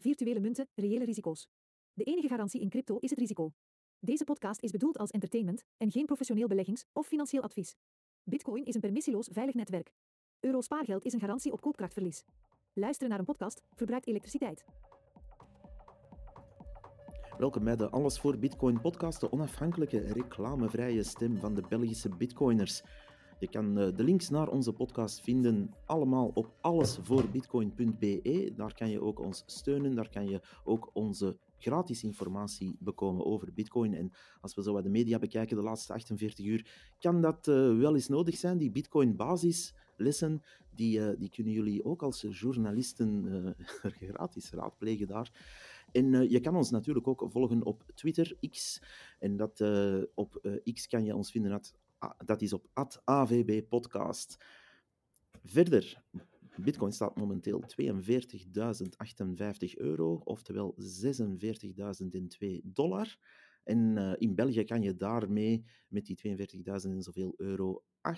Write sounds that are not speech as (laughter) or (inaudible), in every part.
Virtuele munten, reële risico's. De enige garantie in crypto is het risico. Deze podcast is bedoeld als entertainment en geen professioneel beleggings- of financieel advies. Bitcoin is een permissieloos veilig netwerk. Euro spaargeld is een garantie op koopkrachtverlies. Luisteren naar een podcast verbruikt elektriciteit. Welkom bij de Alles voor Bitcoin podcast, de onafhankelijke reclamevrije stem van de Belgische Bitcoiners. Je kan eh, de links naar onze podcast vinden allemaal op allesvoorbitcoin.be. Daar kan je ook ons steunen, daar kan je ook onze gratis informatie bekomen over Bitcoin. En als we zo wat de media bekijken de laatste 48 uur, kan dat uh, wel eens nodig zijn. Die Bitcoin basislessen, die, uh, die kunnen jullie ook als journalisten uh, (laughs) gratis raadplegen daar. En je kan ons natuurlijk ook volgen op Twitter, X. En dat, op X kan je ons vinden dat is op AVB Podcast. Verder, Bitcoin staat momenteel 42.058 euro, oftewel 46.002 dollar. En uh, in België kan je daarmee met die 42.000 en zoveel euro 8.583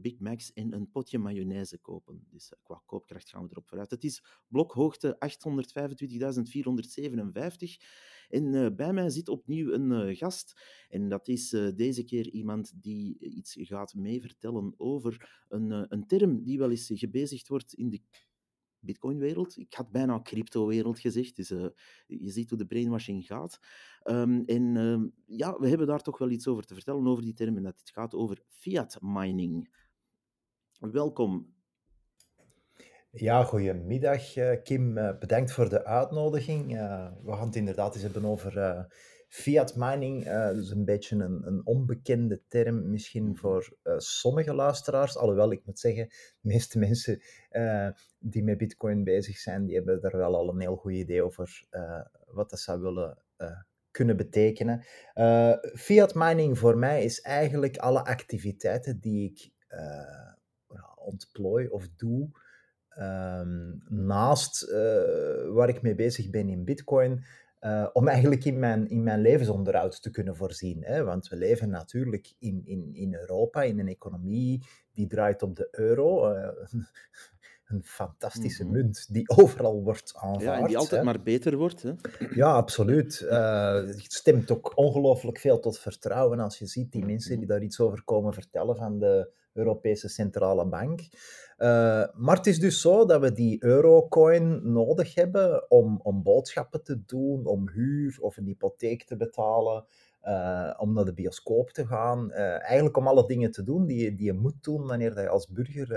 Big Macs en een potje mayonaise kopen. Dus uh, qua koopkracht gaan we erop vooruit. Het is blokhoogte 825.457. En uh, bij mij zit opnieuw een gast. En dat is deze keer iemand die iets gaat meevertellen over een, een term die wel eens gebezigd wordt in de Bitcoin-wereld. Ik had bijna crypto-wereld gezegd, dus je ziet hoe de brainwashing gaat. Um, en uh, ja, we hebben daar toch wel iets over te vertellen, over die term, en dat het gaat over fiat mining. Welkom. Ja, goedemiddag uh, Kim. bedankt voor de uitnodiging. we gaan het inderdaad eens hebben over Fiat mining, dat is een beetje een, een onbekende term misschien mhm. voor sommige luisteraars. Alhoewel, ik moet zeggen, de meeste mensen die met bitcoin bezig zijn, die hebben er wel al een heel goed idee over wat dat zou willen kunnen betekenen. fiat mining voor mij is eigenlijk alle activiteiten die ik ontplooi of doe, um, naast waar ik mee bezig ben in bitcoin, uh, om eigenlijk in mijn, in mijn levensonderhoud te kunnen voorzien. Hè? Want we leven natuurlijk in, in, in Europa, in een economie die draait op de euro. Uh, (laughs) een fantastische mm -hmm. munt die overal wordt aanvaard. Ja, en die altijd hè? maar beter wordt. Hè? Ja, absoluut. Uh, het stemt ook ongelooflijk veel tot vertrouwen als je ziet die mensen die daar iets over komen vertellen van de Europese Centrale Bank. Uh, maar het is dus zo dat we die eurocoin nodig hebben om, om boodschappen te doen, om huur of een hypotheek te betalen, uh, om naar de bioscoop te gaan. Uh, eigenlijk om alle dingen te doen die, die je moet doen wanneer je als burger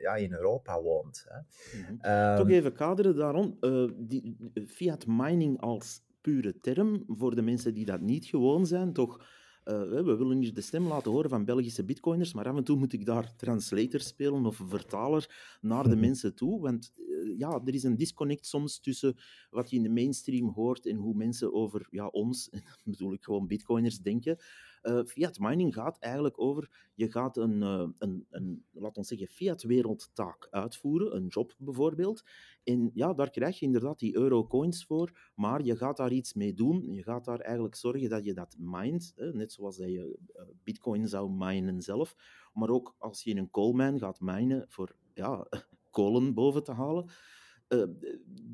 ja, in Europa woont. Hè. Mm -hmm. um, Toch even kaderen daarom. die fiat mining als pure term, voor de mensen die dat niet gewoon zijn, toch we willen hier de stem laten horen van Belgische bitcoiners, maar af en toe moet ik daar translator spelen of vertaler naar de mhm. mensen toe. Want uh, ja, er is een disconnect soms tussen wat je in de mainstream hoort en hoe mensen over ja, ons, (laughs) en bedoel ik gewoon bitcoiners, denken. Uh, fiat mining gaat eigenlijk over, je gaat een, uh, een, een laat ons zeggen, fiat-wereldtaak uitvoeren, een job bijvoorbeeld. En ja, daar krijg je inderdaad die eurocoins voor, maar je gaat daar iets mee doen. Je gaat daar eigenlijk zorgen dat je dat mined, hè, net zoals dat je uh, bitcoin zou minen zelf. Maar ook als je in een coalmine gaat minen voor ja, (laughs) kolen boven te halen, uh,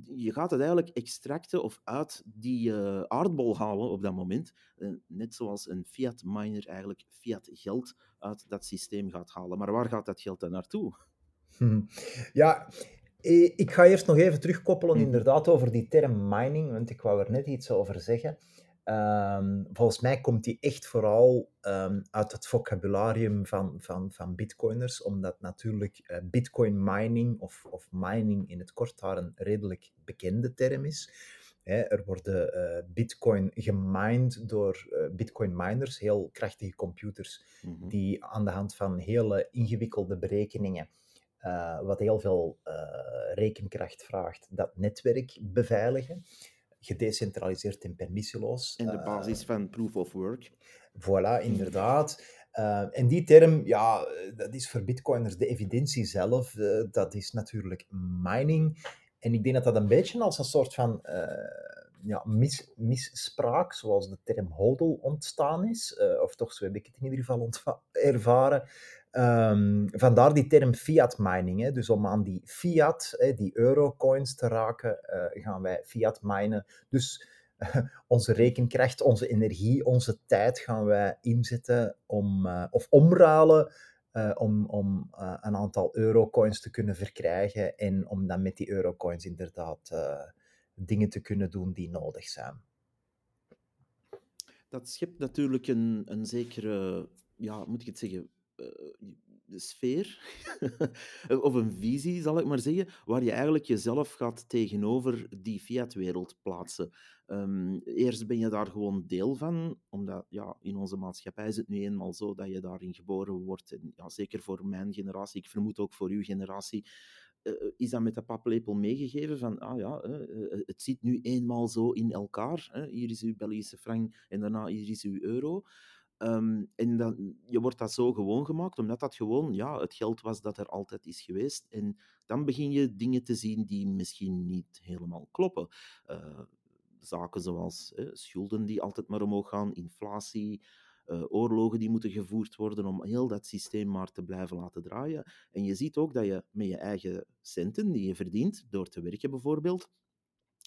je gaat het eigenlijk extracten of uit die uh, aardbol halen op dat moment. Uh, net zoals een fiat miner eigenlijk fiat geld uit dat systeem gaat halen. Maar waar gaat dat geld dan naartoe? Hm. Ja, ik ga eerst nog even terugkoppelen hm. inderdaad over die term mining, want ik wou er net iets over zeggen. Um, volgens mij komt die echt vooral um, uit het vocabularium van, van, van bitcoiners, omdat natuurlijk uh, bitcoin mining of, of mining in het kort daar een redelijk bekende term is. Er worden uh, bitcoin gemined door uh, bitcoin miners, heel krachtige computers, mm -hmm. die aan de hand van hele ingewikkelde berekeningen, wat heel veel rekenkracht vraagt, dat netwerk beveiligen gedecentraliseerd en permissieloos. En de basis van proof of work. Voilà, inderdaad. Uh, en die term, ja, dat is voor bitcoiners de evidentie zelf. Uh, dat is natuurlijk mining. En ik denk dat dat een beetje als een soort van uh, ja, mis, misspraak, zoals de term hodl ontstaan is. eh, of toch, zo heb ik het in ieder geval ervaren. Ehm, vandaar die term fiat mining. Hè. Dus om aan die fiat, hè, die eurocoins te raken, eh, gaan wij fiat minen. Dus (laughs) onze rekenkracht, onze energie, onze tijd gaan wij inzetten om, eh, of omruilen om, om een aantal eurocoins te kunnen verkrijgen en om dan met die eurocoins inderdaad dingen te kunnen doen die nodig zijn. Dat schept natuurlijk een, een zekere, ja, moet ik het zeggen, eh, sfeer (laughs) of een visie, zal ik maar zeggen, waar je eigenlijk jezelf gaat tegenover die fiat-wereld plaatsen. Ehm, eerst ben je daar gewoon deel van, omdat ja, in onze maatschappij is het nu eenmaal zo dat je daarin geboren wordt. En ja, zeker voor mijn generatie, ik vermoed ook voor uw generatie, is dat met de paplepel meegegeven van, ah ja, eh, eh, het zit nu eenmaal zo in elkaar. Hier is uw Belgische frank en daarna hier is uw euro. Ehm, en dan, je wordt dat zo gewoon gemaakt, omdat dat gewoon ja, het geld was dat er altijd is geweest. En dan begin je dingen te zien die misschien niet helemaal kloppen. Eh, zaken zoals eh, schulden die altijd maar omhoog gaan, inflatie, eh, oorlogen die moeten gevoerd worden om heel dat systeem maar te blijven laten draaien. En je ziet ook dat je met je eigen centen die je verdient, door te werken bijvoorbeeld,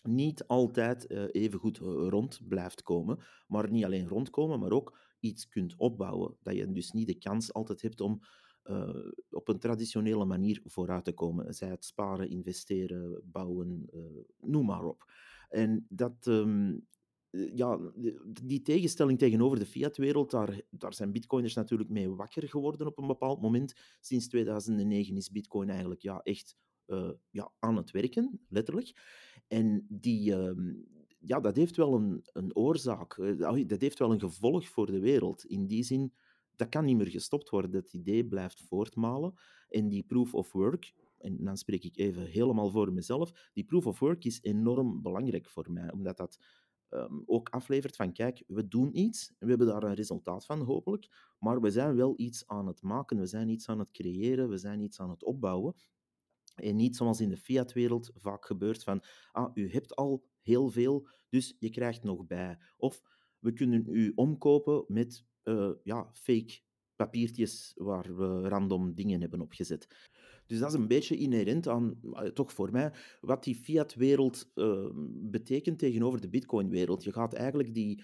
niet altijd eh, even goed eh, rond blijft komen. Maar niet alleen rondkomen, maar ook iets kunt opbouwen. Dat je dus niet de kans altijd hebt om op een traditionele manier vooruit te komen. Zij het sparen, investeren, bouwen, noem maar op. En dat, ehm, eh, ja, de- die tegenstelling tegenover de fiat-wereld, daar, daar zijn bitcoiners natuurlijk mee wakker geworden op een bepaald moment. Sinds 2009 is bitcoin eigenlijk ja, echt eh, ja, aan het werken, letterlijk. En die, ehm, ja, dat heeft wel een, een oorzaak, eh, dat heeft wel een gevolg voor de wereld. In die zin, dat kan niet meer gestopt worden. Dat idee blijft voortmalen. En die proof of work, en dan spreek ik even helemaal voor mezelf, die proof of work is enorm belangrijk voor mij, omdat dat ehm, ook aflevert van, kijk, we doen iets, we hebben daar een resultaat van, hopelijk, maar we zijn wel iets aan het maken, we zijn iets aan het creëren, we zijn iets aan het opbouwen. En niet zoals in de fiat-wereld vaak gebeurt van, ah, u hebt al heel veel, dus je krijgt nog bij. Of we kunnen u omkopen met eh, ja, fake papiertjes waar we random dingen hebben opgezet. Dus dat is een beetje inherent aan, eh, toch voor mij, wat die fiat-wereld eh, betekent tegenover de bitcoin-wereld. Je gaat eigenlijk die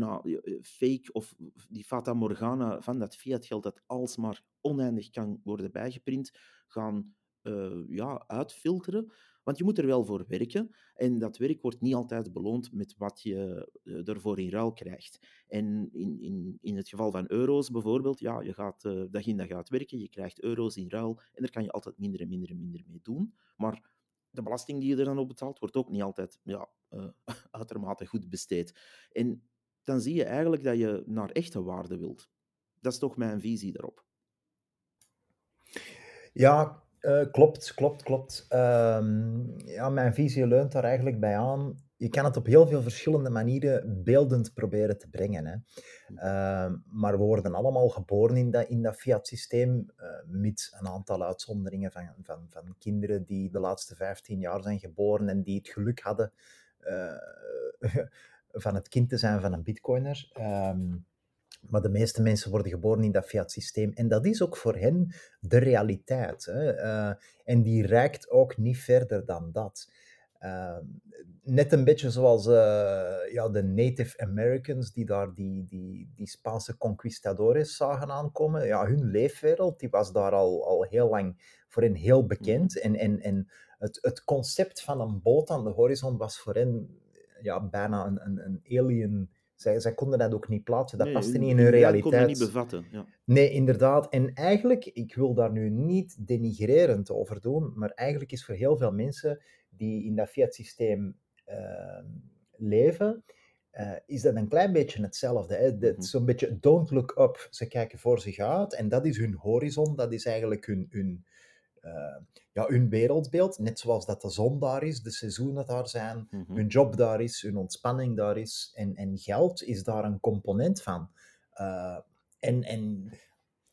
eh, fake of die fata morgana van dat fiat-geld dat alsmaar oneindig kan worden bijgeprint, gaan eh, ja, uitfilteren. Want je moet er wel voor werken. En dat werk wordt niet altijd beloond met wat je eh, ervoor in ruil krijgt. En in, in, in het geval van euro's bijvoorbeeld, ja, je gaat eh, dag in dag uit werken, je krijgt euro's in ruil en daar kan je altijd minder en minder en minder mee doen. Maar de belasting die je er dan op betaalt, wordt ook niet altijd ja, eh, (laughs) uitermate goed besteed. En dan zie je eigenlijk dat je naar echte waarde wilt. Dat is toch mijn visie daarop. Ja, eh, klopt, klopt, klopt. Ehm, ja, mijn visie leunt daar eigenlijk bij aan. Je kan het op heel veel verschillende manieren beeldend proberen te brengen. Hè. Ehm, maar we worden allemaal geboren in dat, in dat fiat-systeem, eh mits een aantal uitzonderingen van, van, van kinderen die de laatste 15 jaar zijn geboren en die het geluk hadden eh, (laughs) van het kind te zijn van een bitcoiner. Ehm, maar de meeste mensen worden geboren in dat fiat-systeem. En dat is ook voor hen de realiteit. Hè? Eh, en die reikt ook niet verder dan dat. Uh, net een beetje zoals uh, ja, de Native Americans die daar die, die, die Spaanse conquistadores zagen aankomen. Ja, hun leefwereld die was daar al, al heel lang voor hen heel bekend. En, en, en het, het concept van een boot aan de horizon was voor hen ja, bijna een, een, een alien zij, zij, konden dat ook niet plaatsen, dat nee, paste niet in hun realiteit. konden niet bevatten. Ja. Nee, inderdaad. En eigenlijk, ik wil daar nu niet denigrerend over doen, maar eigenlijk is voor heel veel mensen die in dat fiat-systeem uh, leven, uh, is dat een klein beetje hetzelfde. Hè? Mm -hmm. Zo'n beetje don't look up. Ze kijken voor zich uit en dat is hun horizon, dat is eigenlijk hun, hun, ja, hun wereldbeeld. Net zoals dat de zon daar is, de seizoenen daar zijn, mm Mhm. -hmm. hun job daar is, hun ontspanning daar is. En, en geld is daar een component van. Uh, en, en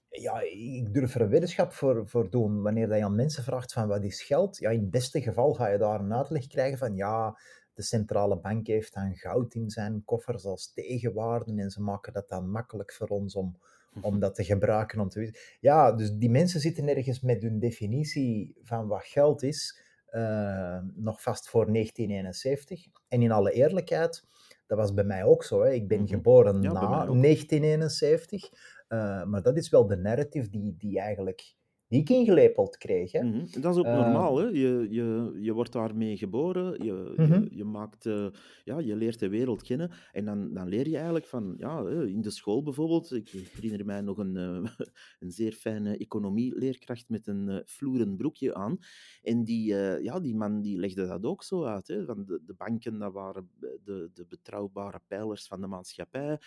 ja, ik durf er een weddenschap voor, voor doen. Wanneer dat je aan mensen vraagt van wat is geld, ja, in het beste geval ga je daar een uitleg krijgen van ja, de centrale bank heeft dan goud in zijn koffers als tegenwaarde en ze maken dat dan makkelijk voor ons om, om dat te gebruiken. Om te... Ja, dus die mensen zitten ergens met hun definitie van wat geld is, uh, nog vast voor 1971. En in alle eerlijkheid, dat was bij mij ook zo. Hè. Ik ben mm -hmm. geboren ja, na 1971. Uh, maar dat is wel de narrative die, die eigenlijk die ik ingelepeld kreeg. Hè. Mm -hmm. Dat is ook uh, normaal. Hè? Je, je, je wordt daarmee geboren, je, mm -hmm. je, je, maakt, uh, ja, je leert de wereld kennen. En dan, dan leer je eigenlijk van, ja, in de school bijvoorbeeld. Ik herinner mij nog een, uh, (laughs) een zeer fijne economieleerkracht met een vloeren broekje aan. En die, ja, die man die legde dat ook zo uit. Hè? Van de, de banken, dat waren de, de betrouwbare pijlers van de maatschappij.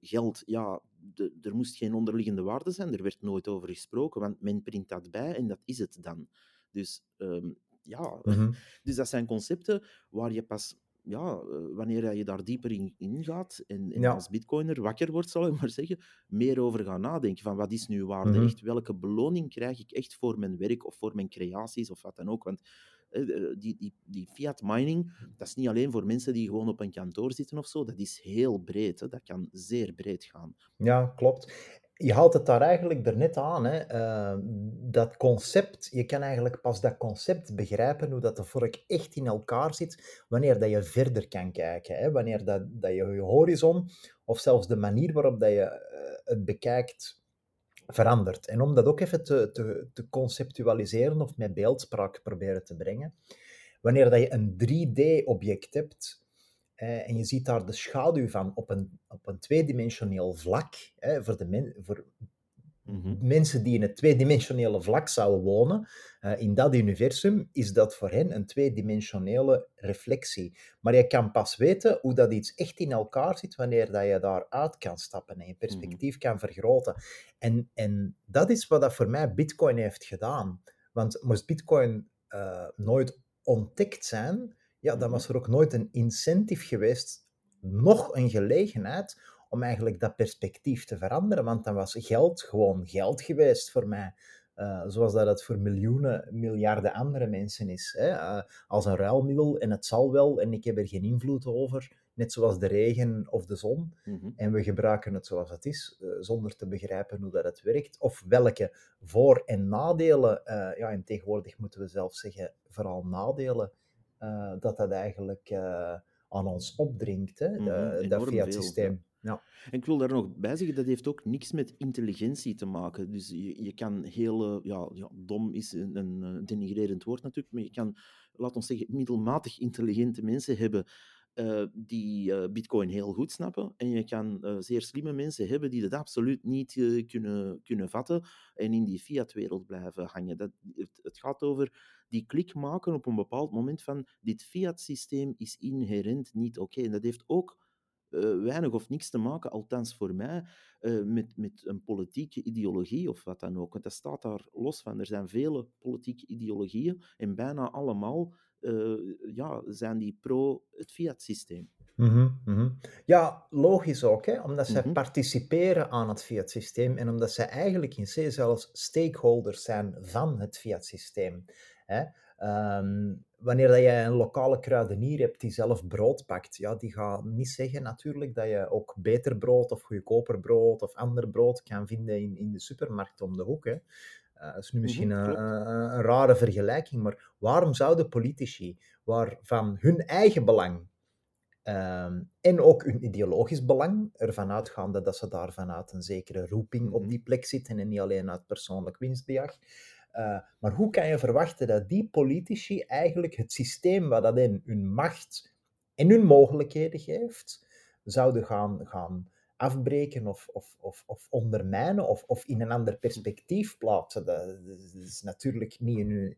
geld, ja, de, er moest geen onderliggende waarde zijn. Er werd nooit over gesproken, want men print dat bij en dat is het dan. Dus um, ja, mm -hmm. dus dat zijn concepten waar je pas, ja, wanneer je daar dieper in, in gaat en, en ja. als bitcoiner wakker wordt, zal ik (laughs) maar zeggen, meer over gaan nadenken van wat is nu waarde mm -hmm. echt, welke beloning krijg ik echt voor mijn werk of voor mijn creaties of wat dan ook. Want die, die, die fiat mining, dat is niet alleen voor mensen die gewoon op een kantoor zitten of zo, dat is heel breed. Hè. Dat kan zeer breed gaan. Ja, klopt je haalt het daar eigenlijk er net aan. Hè. Uh, dat concept, je kan eigenlijk pas dat concept begrijpen, hoe dat de vork echt in elkaar zit, wanneer dat je verder kan kijken. Hè. Wanneer dat, dat je je horizon, of zelfs de manier waarop dat je uh, het bekijkt, verandert. En om dat ook even te, te, te conceptualiseren of met beeldspraak proberen te brengen. Wanneer dat je een 3D-object hebt, eh, en je ziet daar de schaduw van op een, op een tweedimensioneel vlak. Voor de voor mm -hmm. mensen die in het tweedimensionele vlak zouden wonen, uh, in dat universum, is dat voor hen een tweedimensionele reflectie. Maar je kan pas weten hoe dat iets echt in elkaar zit wanneer dat je daaruit kan stappen en je perspectief mm -hmm. kan vergroten. En, en dat is wat dat voor mij Bitcoin heeft gedaan. Want moest Bitcoin nooit ontdekt zijn, ja, dan was er ook nooit een incentive geweest, nog een gelegenheid om eigenlijk dat perspectief te veranderen. Want dan was geld gewoon geld geweest voor mij. Uh, zoals dat het voor miljoenen, miljarden andere mensen is. Hè? Uh, als een ruilmiddel en het zal wel en ik heb er geen invloed over. Net zoals de regen of de zon. Mm -hmm. En we gebruiken het zoals het is, uh, zonder te begrijpen hoe dat het werkt. Of welke voor- en nadelen, ja, en tegenwoordig moeten we zelf zeggen, vooral nadelen dat dat eigenlijk aan ons opdringt, hè, mm -hmm, dat fiat-systeem. Ja. En ik wil daar nog bij zeggen, dat heeft ook niks met intelligentie te maken. Dus je, je kan heel... Ja, ja, dom is een, een denigrerend woord natuurlijk, maar je kan, laat ons zeggen, middelmatig intelligente mensen hebben uh, die Bitcoin heel goed snappen. En je kan zeer slimme mensen hebben die dat absoluut niet kunnen, kunnen vatten en in die fiat-wereld blijven hangen. Dat, het, gaat over die klik maken op een bepaald moment van dit fiat-systeem is inherent niet oké. En dat heeft ook weinig of niks te maken, althans voor mij, met, met een politieke ideologie of wat dan ook. Want dat staat daar los van. Er zijn vele politieke ideologieën en bijna allemaal uh, ja, zijn die pro het fiat-systeem. Mm -hmm, mm -hmm. Ja, logisch ook, hè? omdat zij mm -hmm. participeren aan het fiat-systeem en omdat zij eigenlijk in C zelfs stakeholders zijn van het fiat-systeem. Um, wanneer dat je een lokale kruidenier hebt die zelf brood pakt, ja, die gaat niet zeggen natuurlijk dat je ook beter brood of goedkoper brood of ander brood kan vinden in, in de supermarkt om de hoek. Hè. Uh, dat is nu misschien mm -hmm, een, een, een, rare vergelijking, maar waarom zouden politici, waarvan hun eigen belang um, en ook hun ideologisch belang ervan uitgaande dat ze daar vanuit een zekere roeping op die plek zitten en niet alleen uit persoonlijk winstbejag, uh, maar hoe kan je verwachten dat die politici eigenlijk het systeem wat dat hen hun macht en hun mogelijkheden geeft, zouden gaan, gaan afbreken of, of, of, of ondermijnen of, of in een ander perspectief plaatsen. Dat, is natuurlijk niet in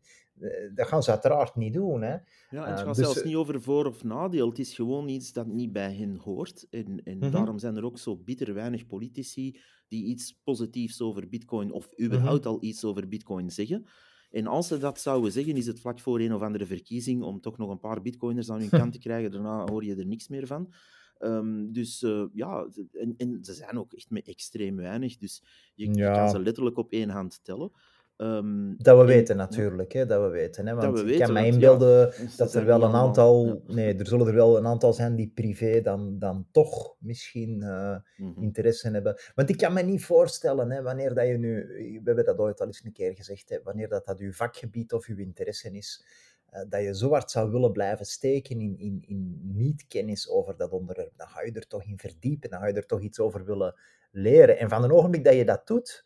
dat gaan ze uiteraard niet doen. Hè. Ja, het gaat uh, dus, zelfs niet over voor- of nadeel. Het is gewoon iets dat niet bij hen hoort. En, en mm-hmm. daarom zijn er ook zo bitter weinig politici die iets positiefs over Bitcoin of überhaupt mm-hmm. al iets over Bitcoin zeggen. En als ze dat zouden zeggen, is het vlak voor een of andere verkiezing om toch nog een paar Bitcoiners aan hun (laughs) kant te krijgen. Daarna hoor je er niks meer van. Ehm, dus uh, ja, en, en, ze zijn ook echt met extreem weinig. Dus je, ja. je kan ze letterlijk op één hand tellen. Um, dat we en, weten natuurlijk, hè, dat we weten. Hè, want we ik weten, kan me inbeelden ja, dat er wel een aantal... Ja. Nee, er zullen er wel een aantal zijn die privé dan, dan toch misschien uh, mm -hmm. interesse hebben. Want ik kan me niet voorstellen, hè, wanneer dat je nu... We hebben dat ooit al eens een keer gezegd, hè, wanneer dat, dat uw vakgebied of uw interesse is, uh, dat je zo hard zou willen blijven steken in, in, in niet-kennis over dat onderwerp. Dan ga je er toch in verdiepen, dan ga je er toch iets over willen leren. En van het ogenblik dat je dat doet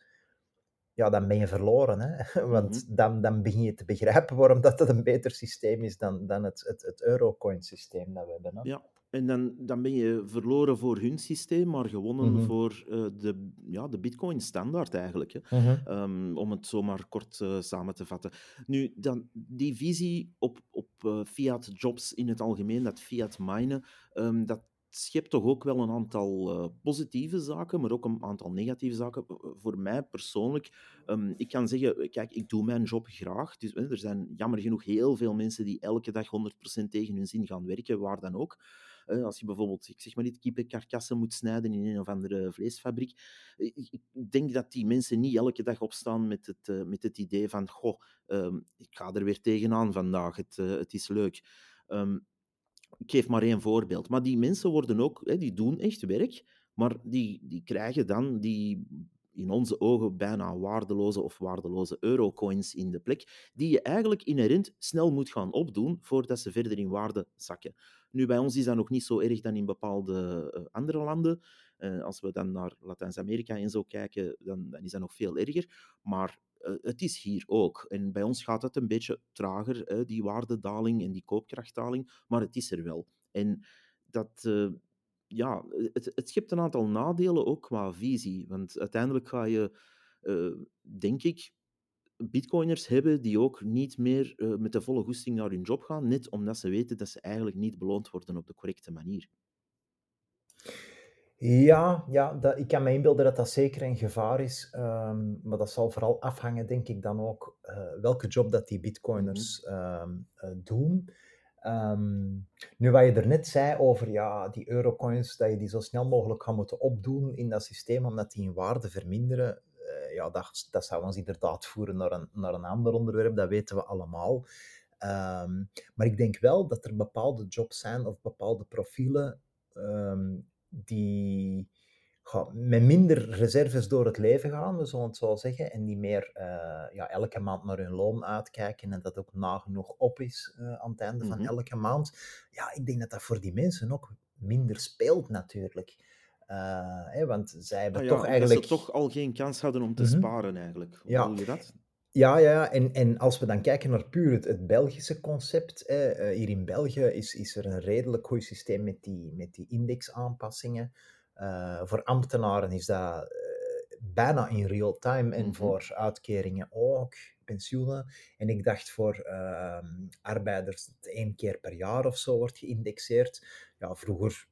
ja, dan ben je verloren. Hè? (laughs) Want Mhm. dan, dan begin je te begrijpen waarom dat, dat een beter systeem is dan, dan het, het, het Eurocoin-systeem dat we hebben. Hè? Ja, en dan, dan ben je verloren voor hun systeem, maar gewonnen Mhm. voor eh, de, ja, de Bitcoin-standaard eigenlijk. Hè. Mhm. Ehm, om het zomaar kort eh, samen te vatten. Nu, dan, die visie op, op eh, fiat jobs in het algemeen, dat fiat minen, ehm, dat schept toch ook wel een aantal eh, positieve zaken, maar ook een aantal negatieve zaken. Eh, Voor mij persoonlijk, ehm, ik kan zeggen, kijk, ik doe mijn job graag. Dus, eh, er zijn jammer genoeg heel veel mensen die elke dag 100% tegen hun zin gaan werken, waar dan ook. Eh, als je bijvoorbeeld, ik zeg maar niet, kippenkarkassen moet snijden in een of andere vleesfabriek. Eh, Ik, ik denk dat die mensen niet elke dag opstaan met het, eh, met het idee van, goh, ehm, ik ga er weer tegenaan vandaag, het, eh, het is leuk. Ehm, ik geef maar één voorbeeld. Maar die mensen worden ook, hè, die doen echt werk, maar die, die krijgen dan die in onze ogen bijna waardeloze of waardeloze eurocoins in de plek, die je eigenlijk inherent snel moet gaan opdoen voordat ze verder in waarde zakken. Nu, bij ons is dat nog niet zo erg dan in bepaalde eh, andere landen. Eh, als we dan naar Latijns-Amerika en zo kijken, dan, dan is dat nog veel erger. Maar het is hier ook. En bij ons gaat het een beetje trager, die waardedaling en die koopkrachtdaling, maar het is er wel. En dat, eh, ja, het, het schept een aantal nadelen ook qua visie. Want uiteindelijk ga je, eh, denk ik, bitcoiners hebben die ook niet meer eh, met de volle goesting naar hun job gaan, net omdat ze weten dat ze eigenlijk niet beloond worden op de correcte manier. Ja, ja dat, ik kan me inbeelden dat dat zeker een gevaar is. ehm, maar dat zal vooral afhangen, denk ik, dan ook eh, welke job dat die bitcoiners ehm, eh, doen. Ehm, nu, wat je er net zei over ja, die eurocoins, dat je die zo snel mogelijk gaat moeten opdoen in dat systeem, omdat die in waarde verminderen, eh, ja, dat, dat zou ons inderdaad voeren naar een, naar een ander onderwerp, dat weten we allemaal. Maar ik denk wel dat er bepaalde jobs zijn of bepaalde profielen die met minder reserves door het leven gaan, we zullen het zo zeggen, en die meer eh, ja, elke maand naar hun loon uitkijken en dat ook nagenoeg op is eh, aan het einde van Mhm. elke maand. Ja, ik denk dat dat voor die mensen ook minder speelt natuurlijk. Eh, hè, want zij hebben Ah toch eigenlijk... Dat ze toch al geen kans hadden om te Mhm. sparen eigenlijk. Hoe Ja. je dat? Ja, ja. En, en als we dan kijken naar puur het, het Belgische concept, hè, eh, hier in België is, is er een redelijk goed systeem met die, met die indexaanpassingen. Eh, voor ambtenaren is dat eh, bijna in real time en Mhm. voor uitkeringen ook, pensioenen. En ik dacht voor ehm, arbeiders dat één keer per jaar of zo wordt geïndexeerd. Ja, vroeger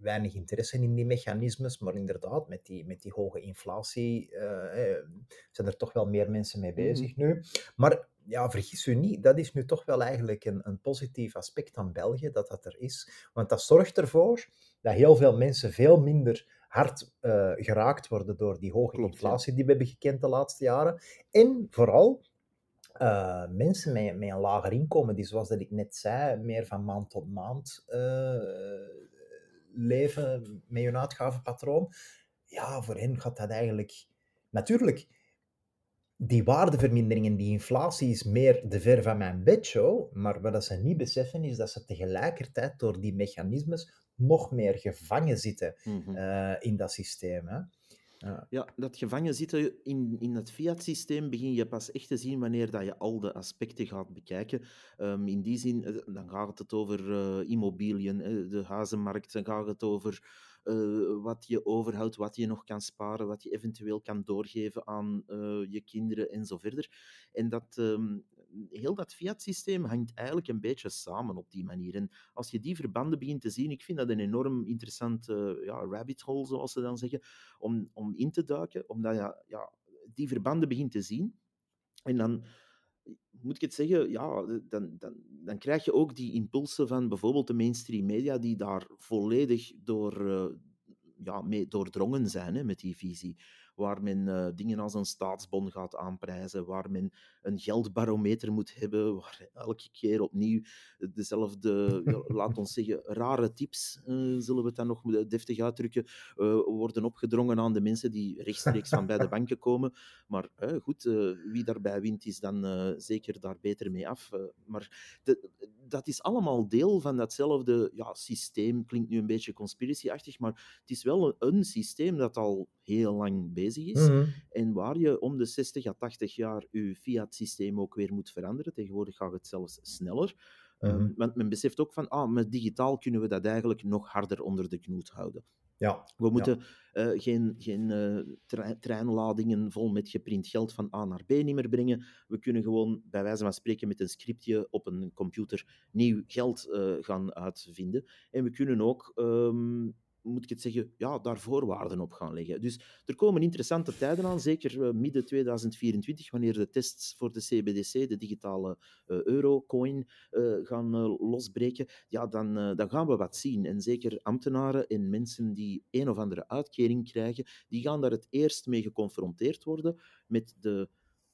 weinig interesse in die mechanismes, maar inderdaad, met die, met die hoge inflatie eh, eh, zijn er toch wel meer mensen mee bezig nu. Maar ja, vergis u niet, dat is nu toch wel eigenlijk een, een positief aspect aan België, dat dat er is. Want dat zorgt ervoor dat heel veel mensen veel minder hard eh, geraakt worden door die hoge Klopt, ja. inflatie die we hebben gekend de laatste jaren. En vooral mensen met, met een lager inkomen, die zoals dat ik net zei, meer van maand tot maand leven met hun uitgavenpatroon. Ja, voor hen gaat dat eigenlijk... Natuurlijk, die waardevermindering en die inflatie is meer de ver van mijn bedshow, maar wat ze niet beseffen is dat ze tegelijkertijd door die mechanismes nog meer gevangen zitten Mhm. eh, in dat systeem. Hè. Ja. Dat gevangen zitten in, in het fiat-systeem begin je pas echt te zien wanneer dat je al de aspecten gaat bekijken. Ehm, in die zin, eh, dan gaat het over eh immobiliën, eh, de huizenmarkt, dan gaat het over wat je overhoudt, wat je nog kan sparen, wat je eventueel kan doorgeven aan je kinderen en zo verder. En dat, ehm, heel dat fiat-systeem hangt eigenlijk een beetje samen op die manier. En als je die verbanden begint te zien, ik vind dat een enorm interessant eh, ja, rabbit hole, zoals ze dan zeggen, om, om in te duiken, omdat je ja, die verbanden begint te zien. En dan moet ik het zeggen, ja, dan, dan, dan krijg je ook die impulsen van bijvoorbeeld de mainstream media, die daar volledig door, uh, ja, mee doordrongen zijn hè, met die visie waar men uh, dingen als een staatsbon gaat aanprijzen, waar men een geldbarometer moet hebben, waar elke keer opnieuw dezelfde, (laughs) laat ons zeggen, rare tips, uh, zullen we het dan nog deftig uitdrukken, uh, worden opgedrongen aan de mensen die rechtstreeks van bij de banken (laughs) komen. Maar goed, wie daarbij wint, is dan zeker daar beter mee af. maar de, dat is allemaal deel van datzelfde ja, systeem. Klinkt nu een beetje conspiracy-achtig, maar het is wel een, een systeem dat al heel lang bezig is. Mhm. En waar je om de 60 à 80 jaar je fiat-systeem ook weer moet veranderen. Tegenwoordig gaat het zelfs sneller. Ehm, mhm. want men beseft ook van, ah, met digitaal kunnen we dat eigenlijk nog harder onder de knoet houden. Ja. We moeten uh, geen, geen uh, treinladingen vol met geprint geld van A naar B niet meer brengen. We kunnen gewoon, bij wijze van spreken, met een scriptje op een computer nieuw geld uh, gaan uitvinden. En we kunnen ook um, moet ik het zeggen, ja, daar voorwaarden op gaan leggen. Dus er komen interessante tijden aan, zeker uh, midden 2024, wanneer de tests voor de CBDC, de digitale uh, eurocoin, uh, gaan losbreken. Ja, dan, dan gaan we wat zien. En zeker ambtenaren en mensen die een of andere uitkering krijgen, die gaan daar het eerst mee geconfronteerd worden met de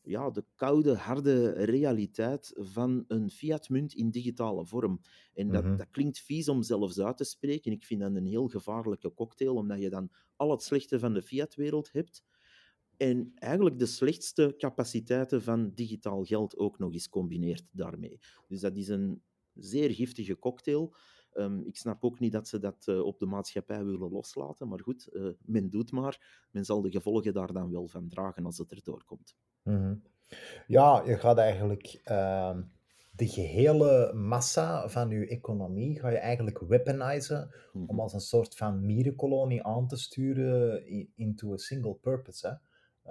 ja, de koude, harde realiteit van een fiatmunt in digitale vorm. En dat, mhm. dat klinkt vies om zelfs uit te spreken. Ik vind dat een heel gevaarlijke cocktail, omdat je dan al het slechte van de fiatwereld hebt en eigenlijk de slechtste capaciteiten van digitaal geld ook nog eens combineert daarmee. Dus dat is een zeer giftige cocktail. Um, ik snap ook niet dat ze dat uh, op de maatschappij willen loslaten, maar goed, uh, men doet maar. Men zal de gevolgen daar dan wel van dragen als het erdoor komt. Mhm. Ja, je gaat eigenlijk uh, de gehele massa van je economie ga je eigenlijk weaponizen om mhm. als een soort van mierenkolonie aan te sturen into a single purpose. Hè.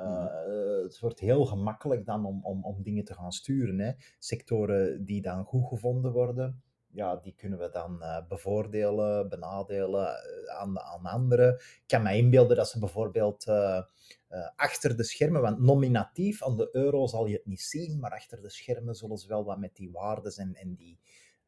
Uh, Het wordt heel gemakkelijk dan om, om, om dingen te gaan sturen. Hè. Sectoren die dan goed gevonden worden, ja, die kunnen we dan uh, bevoordelen, benadelen uh, aan, aan anderen. Ik kan me inbeelden dat ze bijvoorbeeld uh, achter de schermen, want nominatief aan de euro zal je het niet zien, maar achter de schermen zullen ze wel wat met die waardes en, en die,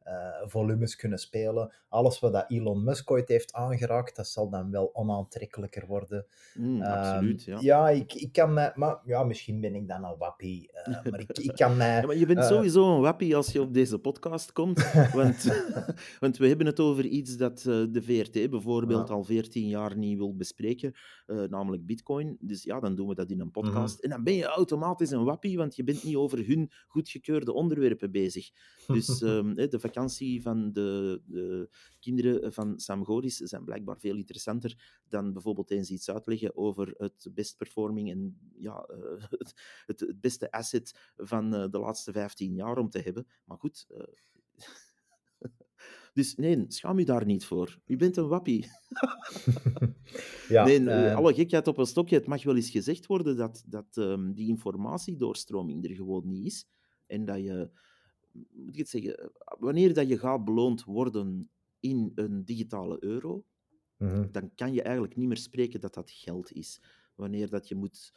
uh, volumes kunnen spelen. Alles wat dat Elon Musk ooit heeft aangeraakt, dat zal dan wel onaantrekkelijker worden. Mm, um, absoluut, ja. Ja, ik, ik kan mij... Maar ja, misschien ben ik dan een wappie. Uh, (laughs) maar ik, ik kan mij... Ja, maar je bent uh, sowieso een wappie als je op deze podcast komt. (laughs) want, (laughs) want we hebben het over iets dat de VRT bijvoorbeeld al 14 jaar niet wil bespreken, namelijk bitcoin. Dus ja, dan doen we dat in een podcast. Mm -hmm. En dan ben je automatisch een wappie, want je bent niet over hun goedgekeurde onderwerpen bezig. Dus um, de vakantie van de, de kinderen van Sam Goris zijn blijkbaar veel interessanter dan bijvoorbeeld eens iets uitleggen over het best performing en ja, (laughs) uh, het, het, beste asset van uh, de laatste 15 jaar om te hebben. Maar goed. Uh, (laughs) dus nee, schaam je daar niet voor. Je bent een wappie. (laughs) ja, nee, alle gekheid op een stokje. Het mag wel eens gezegd worden dat, dat um, die informatiedoorstroming er gewoon niet is. En dat je moet ik het zeggen, wanneer dat je gaat beloond worden in een digitale euro, mhm. dan kan je eigenlijk niet meer spreken dat dat geld is. Wanneer dat je moet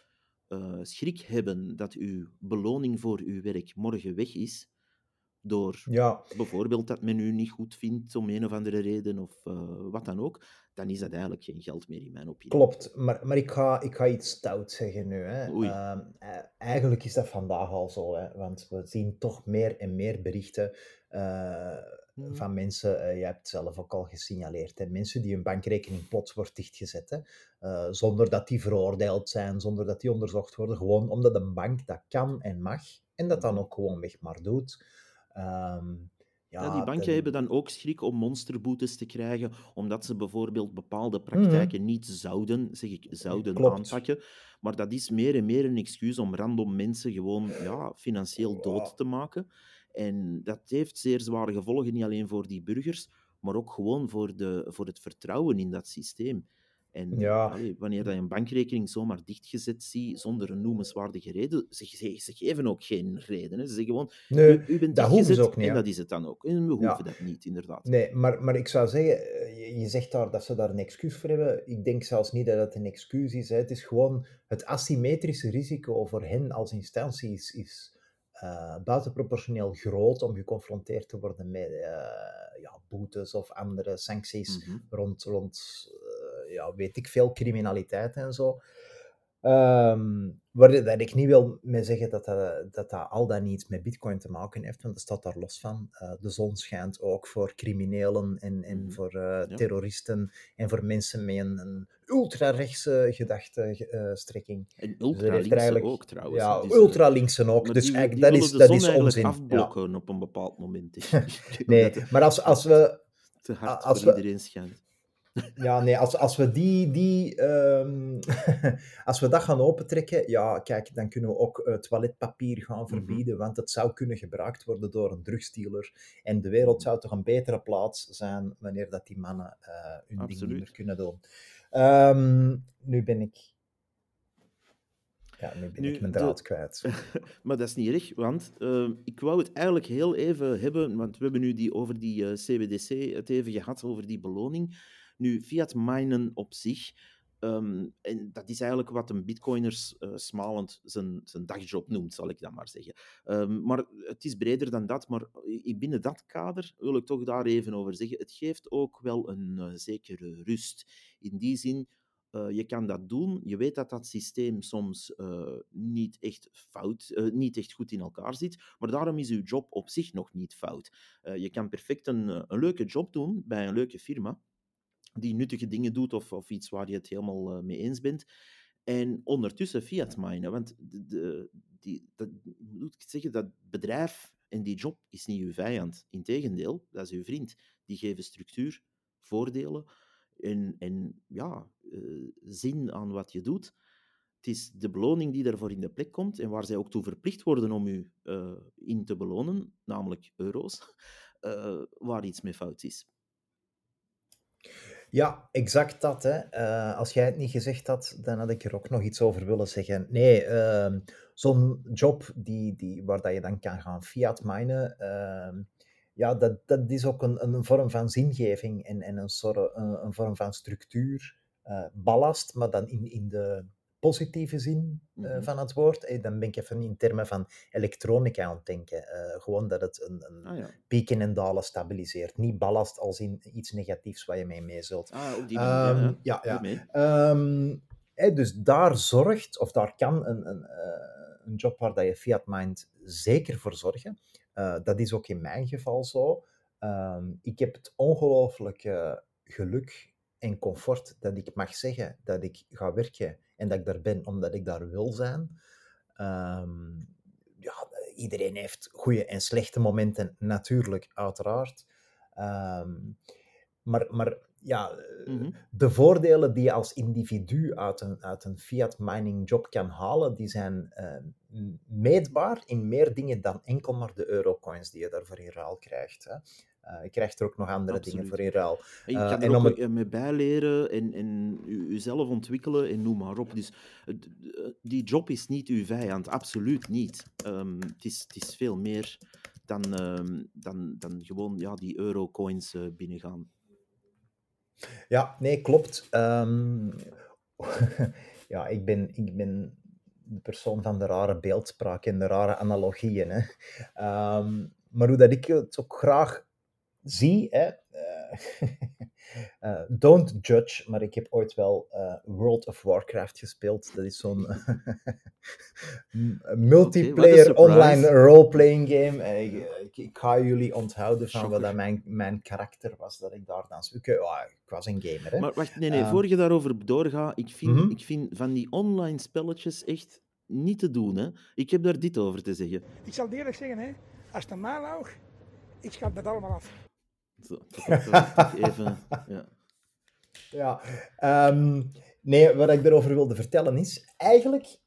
uh, schrik hebben dat uw beloning voor uw werk morgen weg is, door ja. bijvoorbeeld dat men u niet goed vindt om een of andere reden of uh, wat dan ook, dan is dat eigenlijk geen geld meer in mijn opinie. Klopt, maar, maar ik, ga, ik ga iets stout zeggen nu. Hè. Uh, eigenlijk is dat vandaag al zo, hè, want we zien toch meer en meer berichten uh, van mensen, je hebt het zelf ook al gesignaleerd, hè, mensen die hun bankrekening plots wordt dichtgezet, hè, zonder dat die veroordeeld zijn, zonder dat die onderzocht worden, gewoon omdat een bank dat kan en mag en dat dan ook gewoon weg maar doet. Um, ja, ja, die banken hebben dan ook schrik om monsterboetes te krijgen, omdat ze bijvoorbeeld bepaalde praktijken mm niet zouden, zeg ik, zouden aanpakken. Maar dat is meer en meer een excuus om random mensen gewoon ja, financieel dood te maken. En dat heeft zeer zware gevolgen, niet alleen voor die burgers, maar ook gewoon voor, de, voor het vertrouwen in dat systeem. En ja. wanneer je een bankrekening zomaar dichtgezet ziet zonder een noemenswaardige reden, ze, ze, geven ook geen reden. Hè. Ze zeggen gewoon, nee, u, u bent dat dichtgezet ook niet, en dat is het dan ook. En we hoeven dat niet, inderdaad. Nee, maar, maar ik zou zeggen, eh, je zegt daar dat ze daar een excuus voor hebben. Ik denk zelfs niet dat het een excuus is. Hè. Het is gewoon het asymmetrische risico voor hen als instantie is, is uh, buitenproportioneel groot om geconfronteerd te worden met uh, ja, boetes of andere sancties mm -hmm. rond, rond uh, ja, weet ik veel, criminaliteit en zo. Um, waar dat ik niet wil mee zeggen dat dat, dat dat al dan niet met bitcoin te maken heeft, want dat staat daar los van. Uh, de zon schijnt ook voor criminelen en, en mm. voor uh, ja. terroristen en voor mensen met een, een ultra-rechtse gedachtestrekking. Uh, en ultra-linkse dus ook trouwens. Ja, ultra-linkse ook. Dus die, eigenlijk, die dat is, de dat zon is onzin. afblokken ja. op een bepaald moment. nee, maar als, als we... (laughs) Te hard als voor we, iedereen schijnt. Ja, nee, als, als we die, die um, (laughs) als we dat gaan opentrekken, ja, kijk, dan kunnen we ook uh, toiletpapier gaan verbieden, want het zou kunnen gebruikt worden door een drugsdealer. En de wereld zou toch een betere plaats zijn wanneer dat die mannen uh, hun Absoluut. ding niet meer kunnen doen. Um, nu ben ik... Ja, nu ben Nu, ik mijn de- draad kwijt. (laughs) maar dat is niet erg, want eh, ik wou het eigenlijk heel even hebben, want we hebben nu die, over die eh, CBDC het even gehad, over die beloning. Nu, fiat minen op zich, ehm, en dat is eigenlijk wat een bitcoiners eh, smalend zijn, zijn dagjob noemt, zal ik dan maar zeggen. Ehm, maar het is breder dan dat, maar binnen dat kader wil ik toch daar even over zeggen. Het geeft ook wel een eh, zekere rust. In die zin, eh, je kan dat doen. Je weet dat dat systeem soms niet, echt fout, niet echt goed in elkaar zit, maar daarom is uw job op zich nog niet fout. Je kan perfect een, een leuke job doen bij een leuke firma, die nuttige dingen doet of, of iets waar je het helemaal eh, mee eens bent. En ondertussen fiat minen, want de, die, dat, moet ik zeggen, dat bedrijf en die job is niet uw vijand. Integendeel, dat is uw vriend. Die geven structuur, voordelen en, en ja, eh, zin aan wat je doet. Het is de beloning die daarvoor in de plek komt en waar zij ook toe verplicht worden om u eh, in te belonen, namelijk euro's, (laughs) waar iets mee fout is. Ja, exact dat. Hè. Eh, als jij het niet gezegd had, dan had ik er ook nog iets over willen zeggen. Nee, ehm, zo'n job die, die, waar dat je dan kan gaan fiat minen, ehm, ja, dat, dat is ook een, een vorm van zingeving en, en een, soort, een, een vorm van structuur. eh, ballast, maar dan in, in de positieve zin eh, Mhm. van het woord. Eh, dan ben ik even in termen van elektronica aan het denken. Eh, gewoon dat het een, een Ah ja, pieken en dalen stabiliseert. Niet ballast als in iets negatiefs waar je mee mee zult. ah, op die manier. ja, Ehm, ja. ja, ja. Ehm, dus daar zorgt, of daar kan een, een, een job waar dat je fiat mined zeker voor zorgen. Dat is ook in mijn geval zo. Ehm, ik heb het ongelooflijke geluk en comfort dat ik mag zeggen dat ik ga werken en dat ik daar ben omdat ik daar wil zijn. Ehm, ja, iedereen heeft goede en slechte momenten, natuurlijk, uiteraard. Ehm, maar, maar ja, eh, Mhm. de voordelen die je als individu uit een, uit een fiat mining job kan halen, die zijn eh, m- meetbaar in meer dingen dan enkel maar de eurocoins die je daarvoor in ruil krijgt. Hè. Eh, je krijgt er ook nog andere dingen voor in ruil. En je Eh, kan er om ook het- mee bijleren en, en u- uzelf ontwikkelen en noem maar op. Dus eh, die job is niet uw vijand, absoluut niet. Ehm, het, is, het is veel meer dan, ehm, dan, dan gewoon ja, die eurocoins eh binnengaan. Ja, nee, klopt. Ehm, (laughs) ja, ik ben, ik ben de persoon van de rare beeldspraak en de rare analogieën. Hè. Maar hoe dat ik het ook graag zie, hè, eh, (laughs) eh, don't judge, maar ik heb ooit wel eh, World of Warcraft gespeeld. Dat is zo'n (laughs) multiplayer online role-playing game. Ik, ik, ik ga jullie onthouden van wat dat mijn, mijn karakter was, dat ik daar dan... Ik, ik was een gamer, hè. Maar wacht, nee, nee, Ehm. voor je daarover doorgaat, ik vind, Mhm. ik vind van die online spelletjes echt niet te doen. Hè. Ik heb daar dit over te zeggen. Ik zal het eerlijk zeggen, hè, als mij lag, ik schap dat allemaal af. Zo, (laughs) even, ja. Ja, ehm, nee, wat ik erover wilde vertellen is, eigenlijk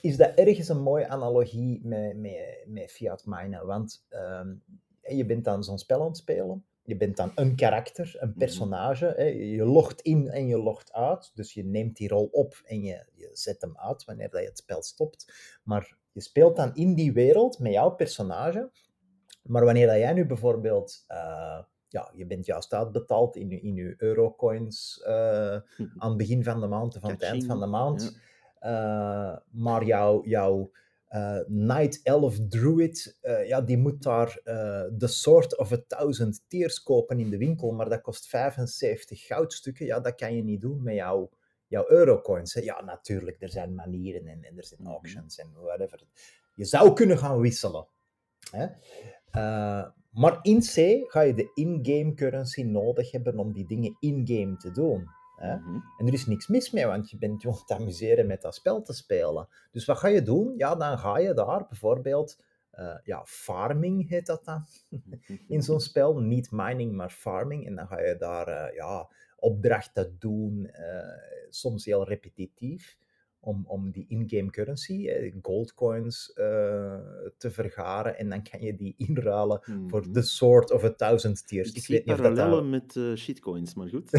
is dat ergens een mooie analogie met, met, met fiat minen, want ehm, je bent dan zo'n spel aan het spelen, je bent dan een karakter, een personage, hè, je logt in en je logt uit, dus je neemt die rol op en je, je zet hem uit wanneer dat je het spel stopt, maar je speelt dan in die wereld met jouw personage, maar wanneer dat jij nu bijvoorbeeld, eh, ja, je bent juist uitbetaald in je, in je eurocoins eh, aan het begin van de maand of aan het eind van de maand, Ja. eh, maar jouw, jouw uh, Night Elf Druid, uh, ja, die moet daar uh, The Sword of a Thousand Tears kopen in de winkel, maar dat kost 75 goudstukken. Ja, dat kan je niet doen met jouw, jouw eurocoins. Hè. Ja, natuurlijk, er zijn manieren en, en er zijn mhm. auctions en whatever. Je zou kunnen gaan wisselen. Hè. Maar in C ga je de in-game currency nodig hebben om die dingen in-game te doen. Hè? Mhm. En er is niks mis mee, want je bent je aan het amuseren met dat spel te spelen. Dus wat ga je doen? Ja, dan ga je daar bijvoorbeeld, uh, ja, farming heet dat dan, (laughs) in zo'n spel. Niet mining, maar farming. En dan ga je daar, uh, ja, opdrachten doen, uh, soms heel repetitief om, om die in-game currency, eh, goldcoins, uh, te vergaren. En dan kan je die (laughs) inruilen mm voor de soort of a thousand tiers. Ik, ik weet niet parallellen dat met uh, shitcoins, maar goed.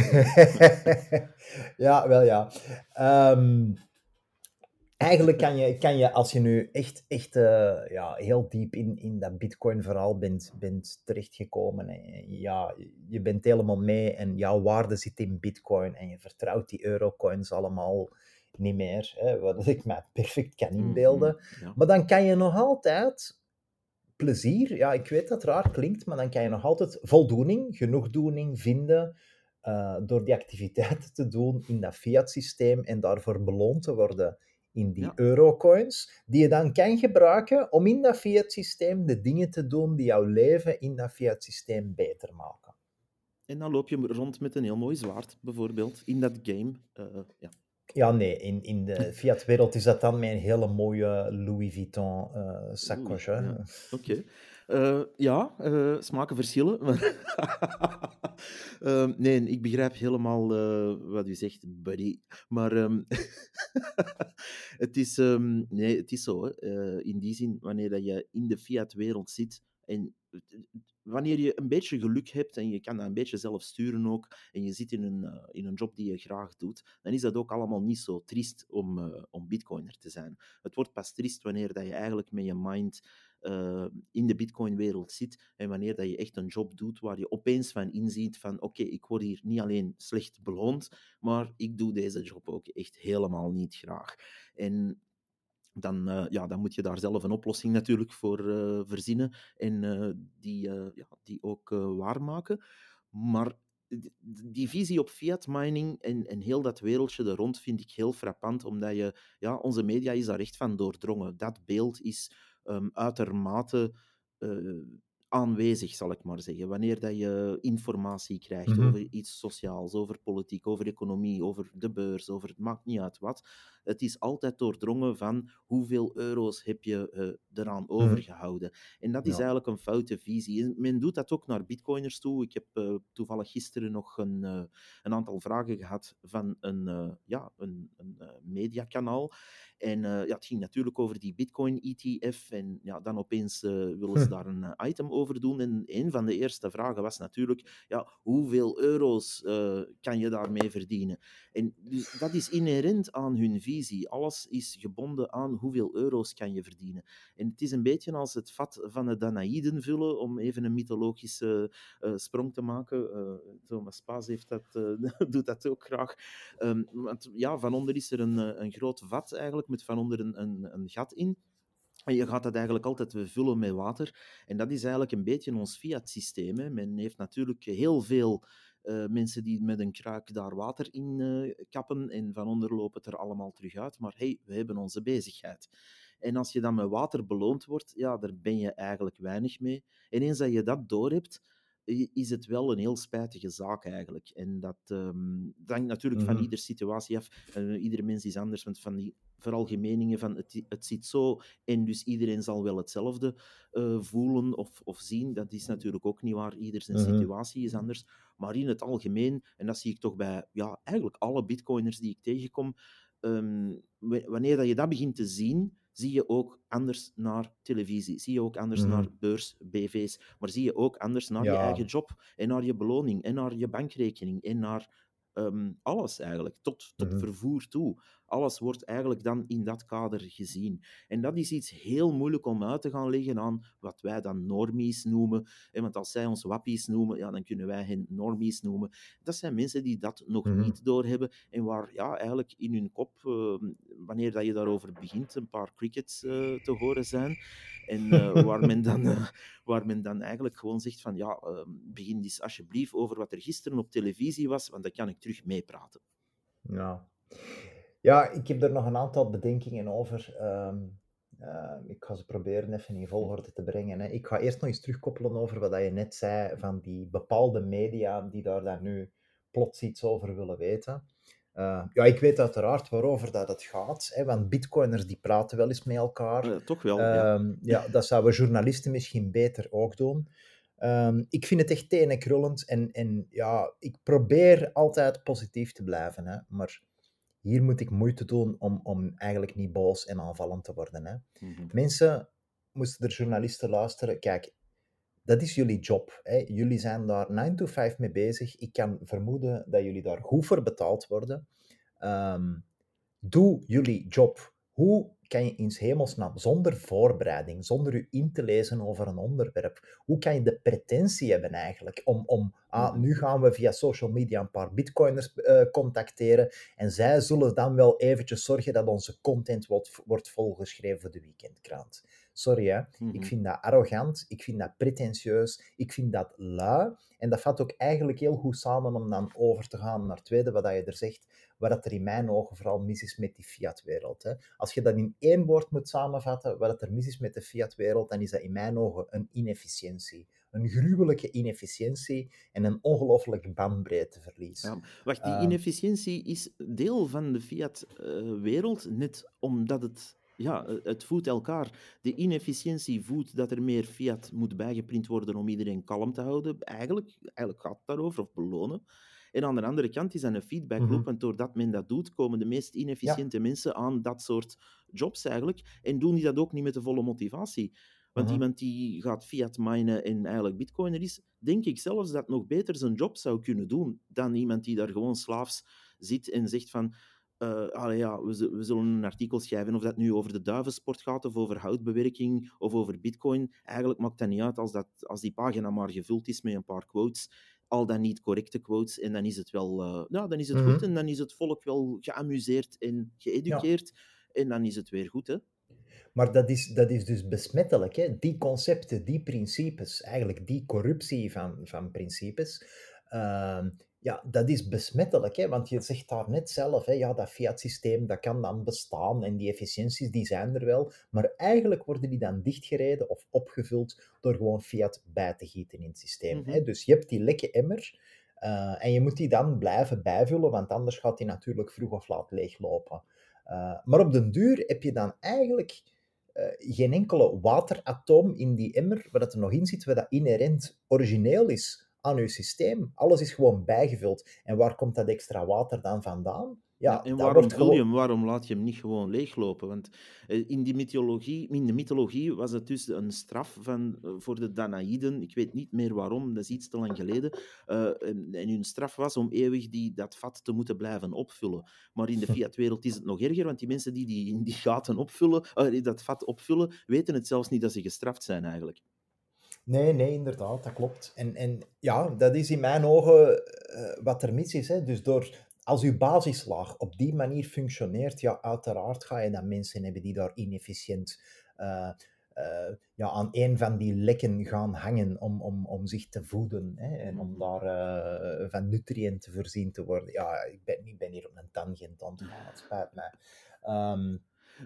(laughs) ja, wel ja. Um, eigenlijk kan je, kan je, als je nu echt, echt uh, ja, heel diep in, in dat Bitcoin-verhaal bent, bent terechtgekomen, en ja, je bent helemaal mee en jouw waarde zit in Bitcoin en je vertrouwt die eurocoins allemaal niet meer, hè, wat ik me perfect kan mhm, inbeelden. Maar dan kan je nog altijd plezier, ja, ik weet dat het raar klinkt, maar dan kan je nog altijd voldoening, genoegdoening vinden uh, door die activiteiten te doen in dat fiat-systeem en daarvoor beloond te worden in die eurocoins, die je dan kan gebruiken om in dat fiat-systeem de dingen te doen die jouw leven in dat fiat-systeem beter maken. En dan loop je rond met een heel mooi zwaard, bijvoorbeeld, in dat game. Uh, ja. Ja, nee, in, in de Fiat-wereld is dat dan een hele mooie Louis Vuitton uh, sacoche. Ja. Oké. Uh, ja, uh, smaken verschillen. (laughs) uh, nee, ik begrijp helemaal wat u zegt, buddy. Maar um, (laughs) het, is, um, nee, het is zo. Hè. in die zin, wanneer dat je in de Fiat-wereld zit en wanneer je een beetje geluk hebt en je kan dat een beetje zelf sturen ook, en je zit in een, uh, in een job die je graag doet, dan is dat ook allemaal niet zo triest om, uh, om bitcoiner te zijn. Het wordt pas triest wanneer dat je eigenlijk met je mind uh, in de bitcoin-wereld zit en wanneer dat je echt een job doet waar je opeens van inziet van oké, ik word hier niet alleen slecht beloond, maar ik doe deze job ook echt helemaal niet graag. En dan, uh, ja, dan moet je daar zelf een oplossing natuurlijk voor uh, verzinnen en uh, die, ja, die ook waarmaken. Maar die visie op fiat mining en, en heel dat wereldje er rond vind ik heel frappant, omdat je, ja, onze media is daar echt van doordrongen. Dat beeld is um, uitermate aanwezig, zal ik maar zeggen. Wanneer dat je informatie krijgt mm -hmm. over iets sociaals, over politiek, over economie, over de beurs, over het maakt niet uit wat, het is altijd doordrongen van hoeveel euro's heb je uh, eraan mhm. overgehouden. En dat is eigenlijk een foute visie. En men doet dat ook naar bitcoiners toe. Ik heb uh, toevallig gisteren nog een, uh, een aantal vragen gehad van een, ja, een, een mediakanaal. En ja, het ging natuurlijk over die Bitcoin-ETF. En ja, dan opeens willen ze (laughs) daar een item over doen. En een van de eerste vragen was natuurlijk: ja, hoeveel euro's kan je daarmee verdienen? En dus dat is inherent aan hun visie alles is gebonden aan hoeveel euro's kan je verdienen. En het is een beetje als het vat van de Danaïden vullen, om even een mythologische uh, sprong te maken. Uh, Thomas Paas heeft dat, (laughs) doet dat ook graag. Um, want ja, van onder is er een, een groot vat eigenlijk, met van onder een, een, een gat in. Je gaat dat eigenlijk altijd vullen met water. En dat is eigenlijk een beetje ons fiat-systeem. Men heeft natuurlijk heel veel uh, mensen die met een kruik daar water in uh, kappen en van onder lopen het er allemaal terug uit. Maar hey, we hebben onze bezigheid. En als je dan met water beloond wordt, ja, daar ben je eigenlijk weinig mee. En eens dat je dat doorhebt, is het wel een heel spijtige zaak eigenlijk. En dat, um, hangt natuurlijk van mhm. iedere situatie af. Uh, iedere mens is anders, want van die veralgemeningen van het, het zit zo en dus iedereen zal wel hetzelfde uh, voelen of, of zien, dat is natuurlijk ook niet waar. Ieder zijn mhm. situatie is anders. Maar in het algemeen, en dat zie ik toch bij ja, eigenlijk alle bitcoiners die ik tegenkom, um, wanneer dat je dat begint te zien, zie je ook anders naar televisie, zie je ook anders mm. naar beurs, BV's, maar zie je ook anders naar ja. je eigen job en naar je beloning en naar je bankrekening en naar um, alles eigenlijk, tot, tot mm. vervoer toe. Alles wordt eigenlijk dan in dat kader gezien. En dat is iets heel moeilijk om uit te gaan leggen aan wat wij dan normies noemen. Want als zij ons wappies noemen, ja, dan kunnen wij hen normies noemen. Dat zijn mensen die dat nog Mhm. niet doorhebben en waar ja, eigenlijk in hun kop, eh, wanneer dat je daarover begint, een paar crickets eh, te horen zijn. En eh, (laughs) waar, men dan, eh, waar men dan eigenlijk gewoon zegt van ja, eh, begin eens alsjeblieft over wat er gisteren op televisie was, want dan kan ik terug meepraten. Ja. Ja, ik heb er nog een aantal bedenkingen over. Ehm, eh, ik ga ze proberen even in volgorde te brengen. Hè. Ik ga eerst nog eens terugkoppelen over wat je net zei van die bepaalde media die daar dan nu plots iets over willen weten. Eh, ja, ik weet uiteraard waarover dat het gaat, hè, want bitcoiners die praten wel eens met elkaar. Toch wel, ja. Ehm, ja, dat zouden journalisten misschien beter ook doen. Ehm, ik vind het echt tenenkrullend en, en ja, ik probeer altijd positief te blijven, hè, maar hier moet ik moeite doen om, om eigenlijk niet boos en aanvallend te worden. Hè. Mhm. Mensen, moesten er journalisten luisteren, kijk, dat is jullie job. Hè. Jullie zijn daar 9 to 5 mee bezig. Ik kan vermoeden dat jullie daar goed voor betaald worden. Ehm, doe jullie job. Hoe kan je in hemelsnaam, zonder voorbereiding, zonder je in te lezen over een onderwerp, hoe kan je de pretentie hebben eigenlijk om, om ah, Mhm. nu gaan we via social media een paar bitcoiners eh, contacteren en zij zullen dan wel eventjes zorgen dat onze content wordt, wordt volgeschreven voor de weekendkrant. Sorry hè, ik vind dat arrogant, ik vind dat pretentieus, ik vind dat lui. En dat vat ook eigenlijk heel goed samen om dan over te gaan naar het tweede wat je er zegt, waar dat er in mijn ogen vooral mis is met die fiatwereld. Als je dat in één woord moet samenvatten, wat er mis is met de fiatwereld, dan is dat in mijn ogen een inefficiëntie. Een gruwelijke inefficiëntie en een ongelooflijk bandbreedteverlies. Ja, wacht, die Ehm. inefficiëntie is deel van de fiat-wereld, net omdat het, ja, het voedt elkaar. De inefficiëntie voedt dat er meer fiat moet bijgeprint worden om iedereen kalm te houden. Eigenlijk, eigenlijk gaat het daarover, of belonen. En aan de andere kant is dat een feedbackloop, Mhm. want doordat men dat doet, komen de meest inefficiënte mensen aan dat soort jobs eigenlijk, en doen die dat ook niet met de volle motivatie. Want Mhm. iemand die gaat fiat minen en eigenlijk bitcoiner is, denk ik zelfs dat nog beter zijn job zou kunnen doen dan iemand die daar gewoon slaafs zit en zegt van allee, ja, we, we zullen een artikel schrijven of dat nu over de duivensport gaat of over houtbewerking of over bitcoin. Eigenlijk maakt dat niet uit als, dat, als die pagina maar gevuld is met een paar quotes, al dan niet correcte quotes, en dan is het wel ja, dan is het Mhm. goed en dan is het volk wel geamuseerd en geëduceerd en dan is het weer goed. Hè? Maar dat is, dat is dus besmettelijk. Hè? Die concepten, die principes, eigenlijk die corruptie van, van principes, ehm, ja, dat is besmettelijk. Hè? Want je zegt daar net zelf, hè, ja, dat fiat-systeem dat kan dan bestaan en die efficiënties die zijn er wel, maar eigenlijk worden die dan dichtgereden of opgevuld door gewoon fiat bij te gieten in het systeem. hè? Mhm. Dus je hebt die lekke emmer eh, en je moet die dan blijven bijvullen, want anders gaat die natuurlijk vroeg of laat leeglopen. Eh, maar op den duur heb je dan eigenlijk eh, geen enkele wateratoom in die emmer, waar dat er nog in zit, wat dat inherent origineel is aan je systeem. Alles is gewoon bijgevuld. En waar komt dat extra water dan vandaan? Ja, Ja, en waarom vul je hem? Waarom laat je hem niet gewoon leeglopen? Want eh, in, die mythologie, in de mythologie was het dus een straf van, eh, voor de Danaïden. Ik weet niet meer waarom, dat is iets te lang geleden. Eh, en, en hun straf was om eeuwig die, dat vat te moeten blijven opvullen. Maar in de (laughs) fiatwereld is het nog erger, want die mensen die, die, die gaten opvullen, dat vat opvullen, weten het zelfs niet dat ze gestraft zijn eigenlijk. Nee, nee, inderdaad, dat klopt. En, en ja, dat is in mijn ogen eh, wat er mis is. Hè. Dus door, als uw basislaag op die manier functioneert, ja, uiteraard ga je dan mensen hebben die daar inefficiënt eh, eh, ja, aan een van die lekken gaan hangen om, om, om zich te voeden hè, en om Mhm. daar van nutriënten voorzien te worden. Ja, ik ben, ik ben hier op een tangent aan het gaan, het spijt mij. Ehm,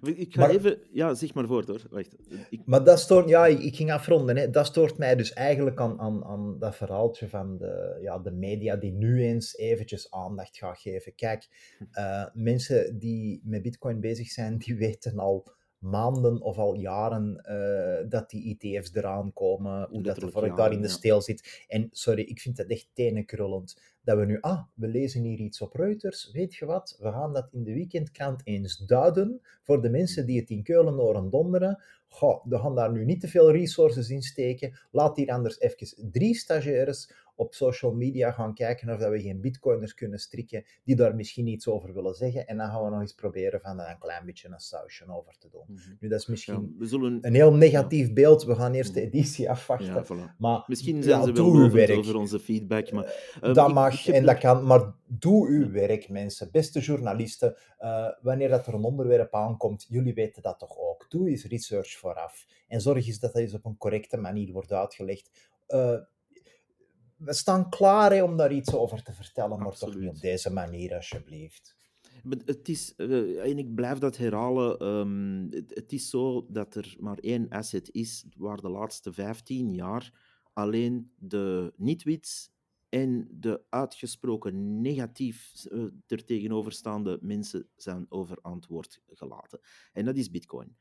Ik ga Maar- even... Ja, zeg maar voort hoor. Wacht. Ik, maar dat stoort, ja, ik, ging afronden. Hè. Dat stoort mij dus eigenlijk aan, aan, aan dat verhaaltje van de, ja, de media die nu eens eventjes aandacht gaat geven. Kijk, (laughs) eh, mensen die met Bitcoin bezig zijn, die weten al maanden of al jaren eh, dat die ETF's eraan komen, hoe dat de vork daar in de ja. steel zit. En sorry, ik vind het echt tenenkrullend dat we nu, ah, we lezen hier iets op Reuters, weet je wat, we gaan dat in de weekendkrant eens duiden voor de mensen die het in Keulen horen donderen. Goh, we gaan daar nu niet te veel resources in steken. Laat hier anders even drie stagiaires op social media gaan kijken of dat we geen bitcoiners kunnen strikken die daar misschien iets over willen zeggen. En dan gaan we nog eens proberen van daar een klein beetje een sausje over te doen. Mhm. Nu, dat is Ja, misschien we zullen... een heel negatief beeld. We gaan eerst de Mhm. editie afwachten. Ja, voilà. Maar Misschien ja, zijn ze wel werk. over onze feedback, maar... eh, dat ik- mag ik en dat kan, maar doe uw werk, mensen. Beste journalisten, eh, wanneer dat er een onderwerp aankomt, jullie weten dat toch ook. Doe eens research vooraf. En zorg eens dat dat eens op een correcte manier wordt uitgelegd. Eh, we staan klaar hè, om daar iets over te vertellen, maar toch niet op deze manier, alsjeblieft. Het is, eh, en ik blijf dat herhalen, ehm, het, het is zo dat er maar één asset is waar de laatste 15 jaar alleen de niet-wits en de uitgesproken negatief eh, er tegenoverstaande mensen zijn over antwoord gelaten. En dat is Bitcoin.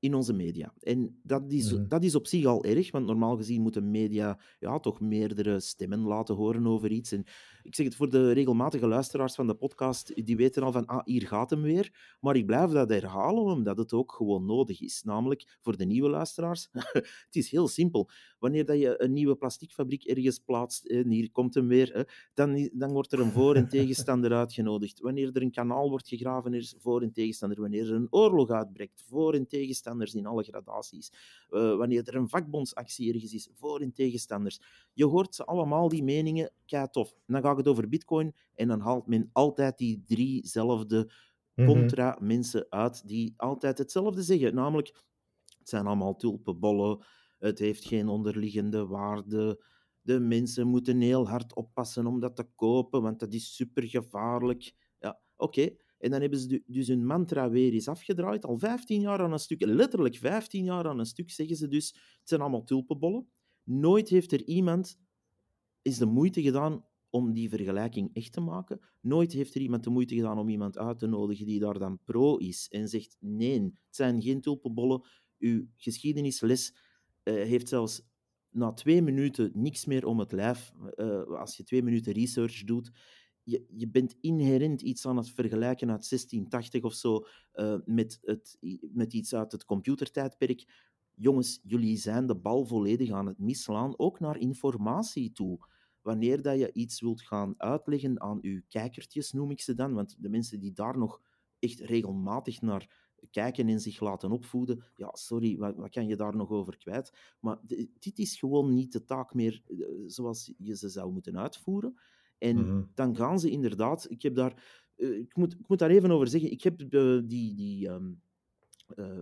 In onze media. En dat is, Mhm. dat is op zich al erg, want normaal gezien moeten media ja, toch meerdere stemmen laten horen over iets. En ik zeg het voor de regelmatige luisteraars van de podcast, die weten al van, ah, hier gaat hem weer. Maar ik blijf dat herhalen, omdat het ook gewoon nodig is. Namelijk, voor de nieuwe luisteraars, (laughs) het is heel simpel. Wanneer dat je een nieuwe plasticfabriek ergens plaatst, en hier komt hem weer, dan, dan wordt er een voor- en tegenstander uitgenodigd. Wanneer er een kanaal wordt gegraven, er is voor- en tegenstander. Wanneer er een oorlog uitbreekt, voor- en tegenstanders in alle gradaties. Eh, wanneer er een vakbondsactie ergens is, voor- en tegenstanders. Je hoort ze allemaal, die meningen, kei tof. Dan gaat het over bitcoin en dan haalt men altijd die driezelfde Mhm. contra mensen uit die altijd hetzelfde zeggen. Namelijk, het zijn allemaal tulpenbollen, het heeft geen onderliggende waarde. De mensen moeten heel hard oppassen om dat te kopen, want dat is super gevaarlijk. Ja, oké. En dan hebben ze du- dus hun mantra weer eens afgedraaid. Al 15 jaar aan een stuk, letterlijk 15 jaar aan een stuk, zeggen ze dus: het zijn allemaal tulpenbollen. Nooit heeft er iemand is de moeite gedaan om die vergelijking echt te maken. Nooit heeft er iemand de moeite gedaan om iemand uit te nodigen die daar dan pro is en zegt: nee, het zijn geen tulpenbollen. Uw geschiedenisles heeft zelfs na twee minuten niks meer om het lijf. Eh, als je twee minuten research doet, je, je bent inherent iets aan het vergelijken uit 1680 of zo eh, met, het, met iets uit het computertijdperk. Jongens, jullie zijn de bal volledig aan het misslaan, ook naar informatie toe. Wanneer dat je iets wilt gaan uitleggen aan uw kijkertjes, noem ik ze dan, want de mensen die daar nog echt regelmatig naar kijken en zich laten opvoeden, ja, sorry, wat, wat kan je daar nog over kwijt? Maar dit is gewoon niet de taak meer eh, zoals je ze zou moeten uitvoeren. En Mhm. dan gaan ze inderdaad, ik heb daar, eh, ik, moet, ik moet daar even over zeggen, ik heb eh, die, die, ehm, eh,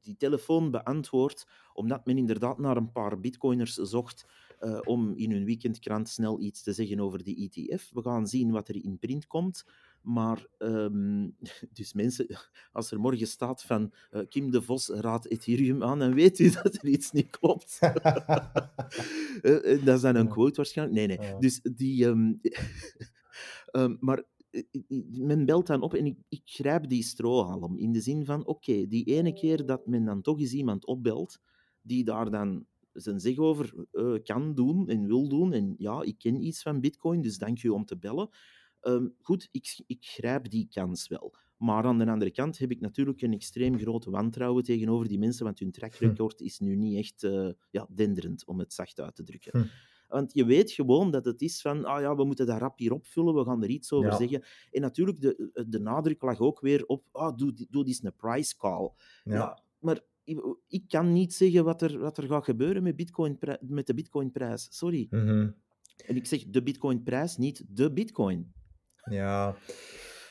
die telefoon beantwoord omdat men inderdaad naar een paar bitcoiners zocht eh, om in hun weekendkrant snel iets te zeggen over die ETF. We gaan zien wat er in print komt. Maar, ehm, (laughs) dus mensen, (laughs) als er morgen staat van eh, Kim de Vos raadt Ethereum aan, dan weet u (laughs) dat er iets niet klopt. Eh, dat is dan een quote waarschijnlijk. Nee, nee. Dus die... ehm, ehm, maar men belt dan op en ik, ik grijp die strohalm. In de zin van, oké, die ene keer dat men dan toch eens iemand opbelt, die daar dan zijn zeg over eh, kan doen en wil doen. En ja, ik ken iets van bitcoin, dus dank u om te bellen. Ehm, goed, ik, ik grijp die kans wel. Maar aan de andere kant heb ik natuurlijk een extreem groot wantrouwen tegenover die mensen, want hun track Hm. is nu niet echt eh, ja, denderend, om het zacht uit te drukken. Hm. Want je weet gewoon dat het is van, ah ja, we moeten dat rap hier opvullen, we gaan er iets over Ja. zeggen. En natuurlijk, de, de nadruk lag ook weer op, ah, doe, doe eens een price call. Ja. ja. maar ik, kan niet zeggen wat er, wat er gaat gebeuren met, Bitcoin, met de bitcoinprijs. Sorry. Mhm. En ik zeg de bitcoinprijs, niet de bitcoin. Ja.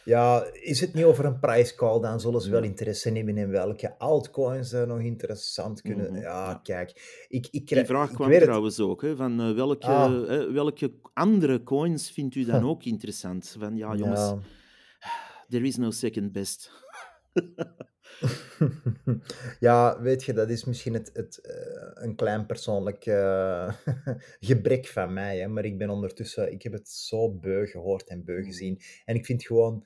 ja, is het niet over een prijscall, dan zullen ze wel interesse nemen in welke altcoins er nog interessant kunnen... Mhm, Ja, ja. kijk, ik, ik, Die vraag ik kwam het. trouwens ook, hè, van eh, welke, Ah. eh, welke andere coins vindt u dan Huh. (laughs) ook interessant? Van ja, jongens, Ja. (sighs) there is no second best. (laughs) (laughs) Ja, weet je, dat is misschien het, het, eh, een klein persoonlijk eh, (laughs) gebrek van mij. Hè? Maar ik ben ondertussen, ik heb het zo beu gehoord en beu Mm. gezien. En ik vind gewoon,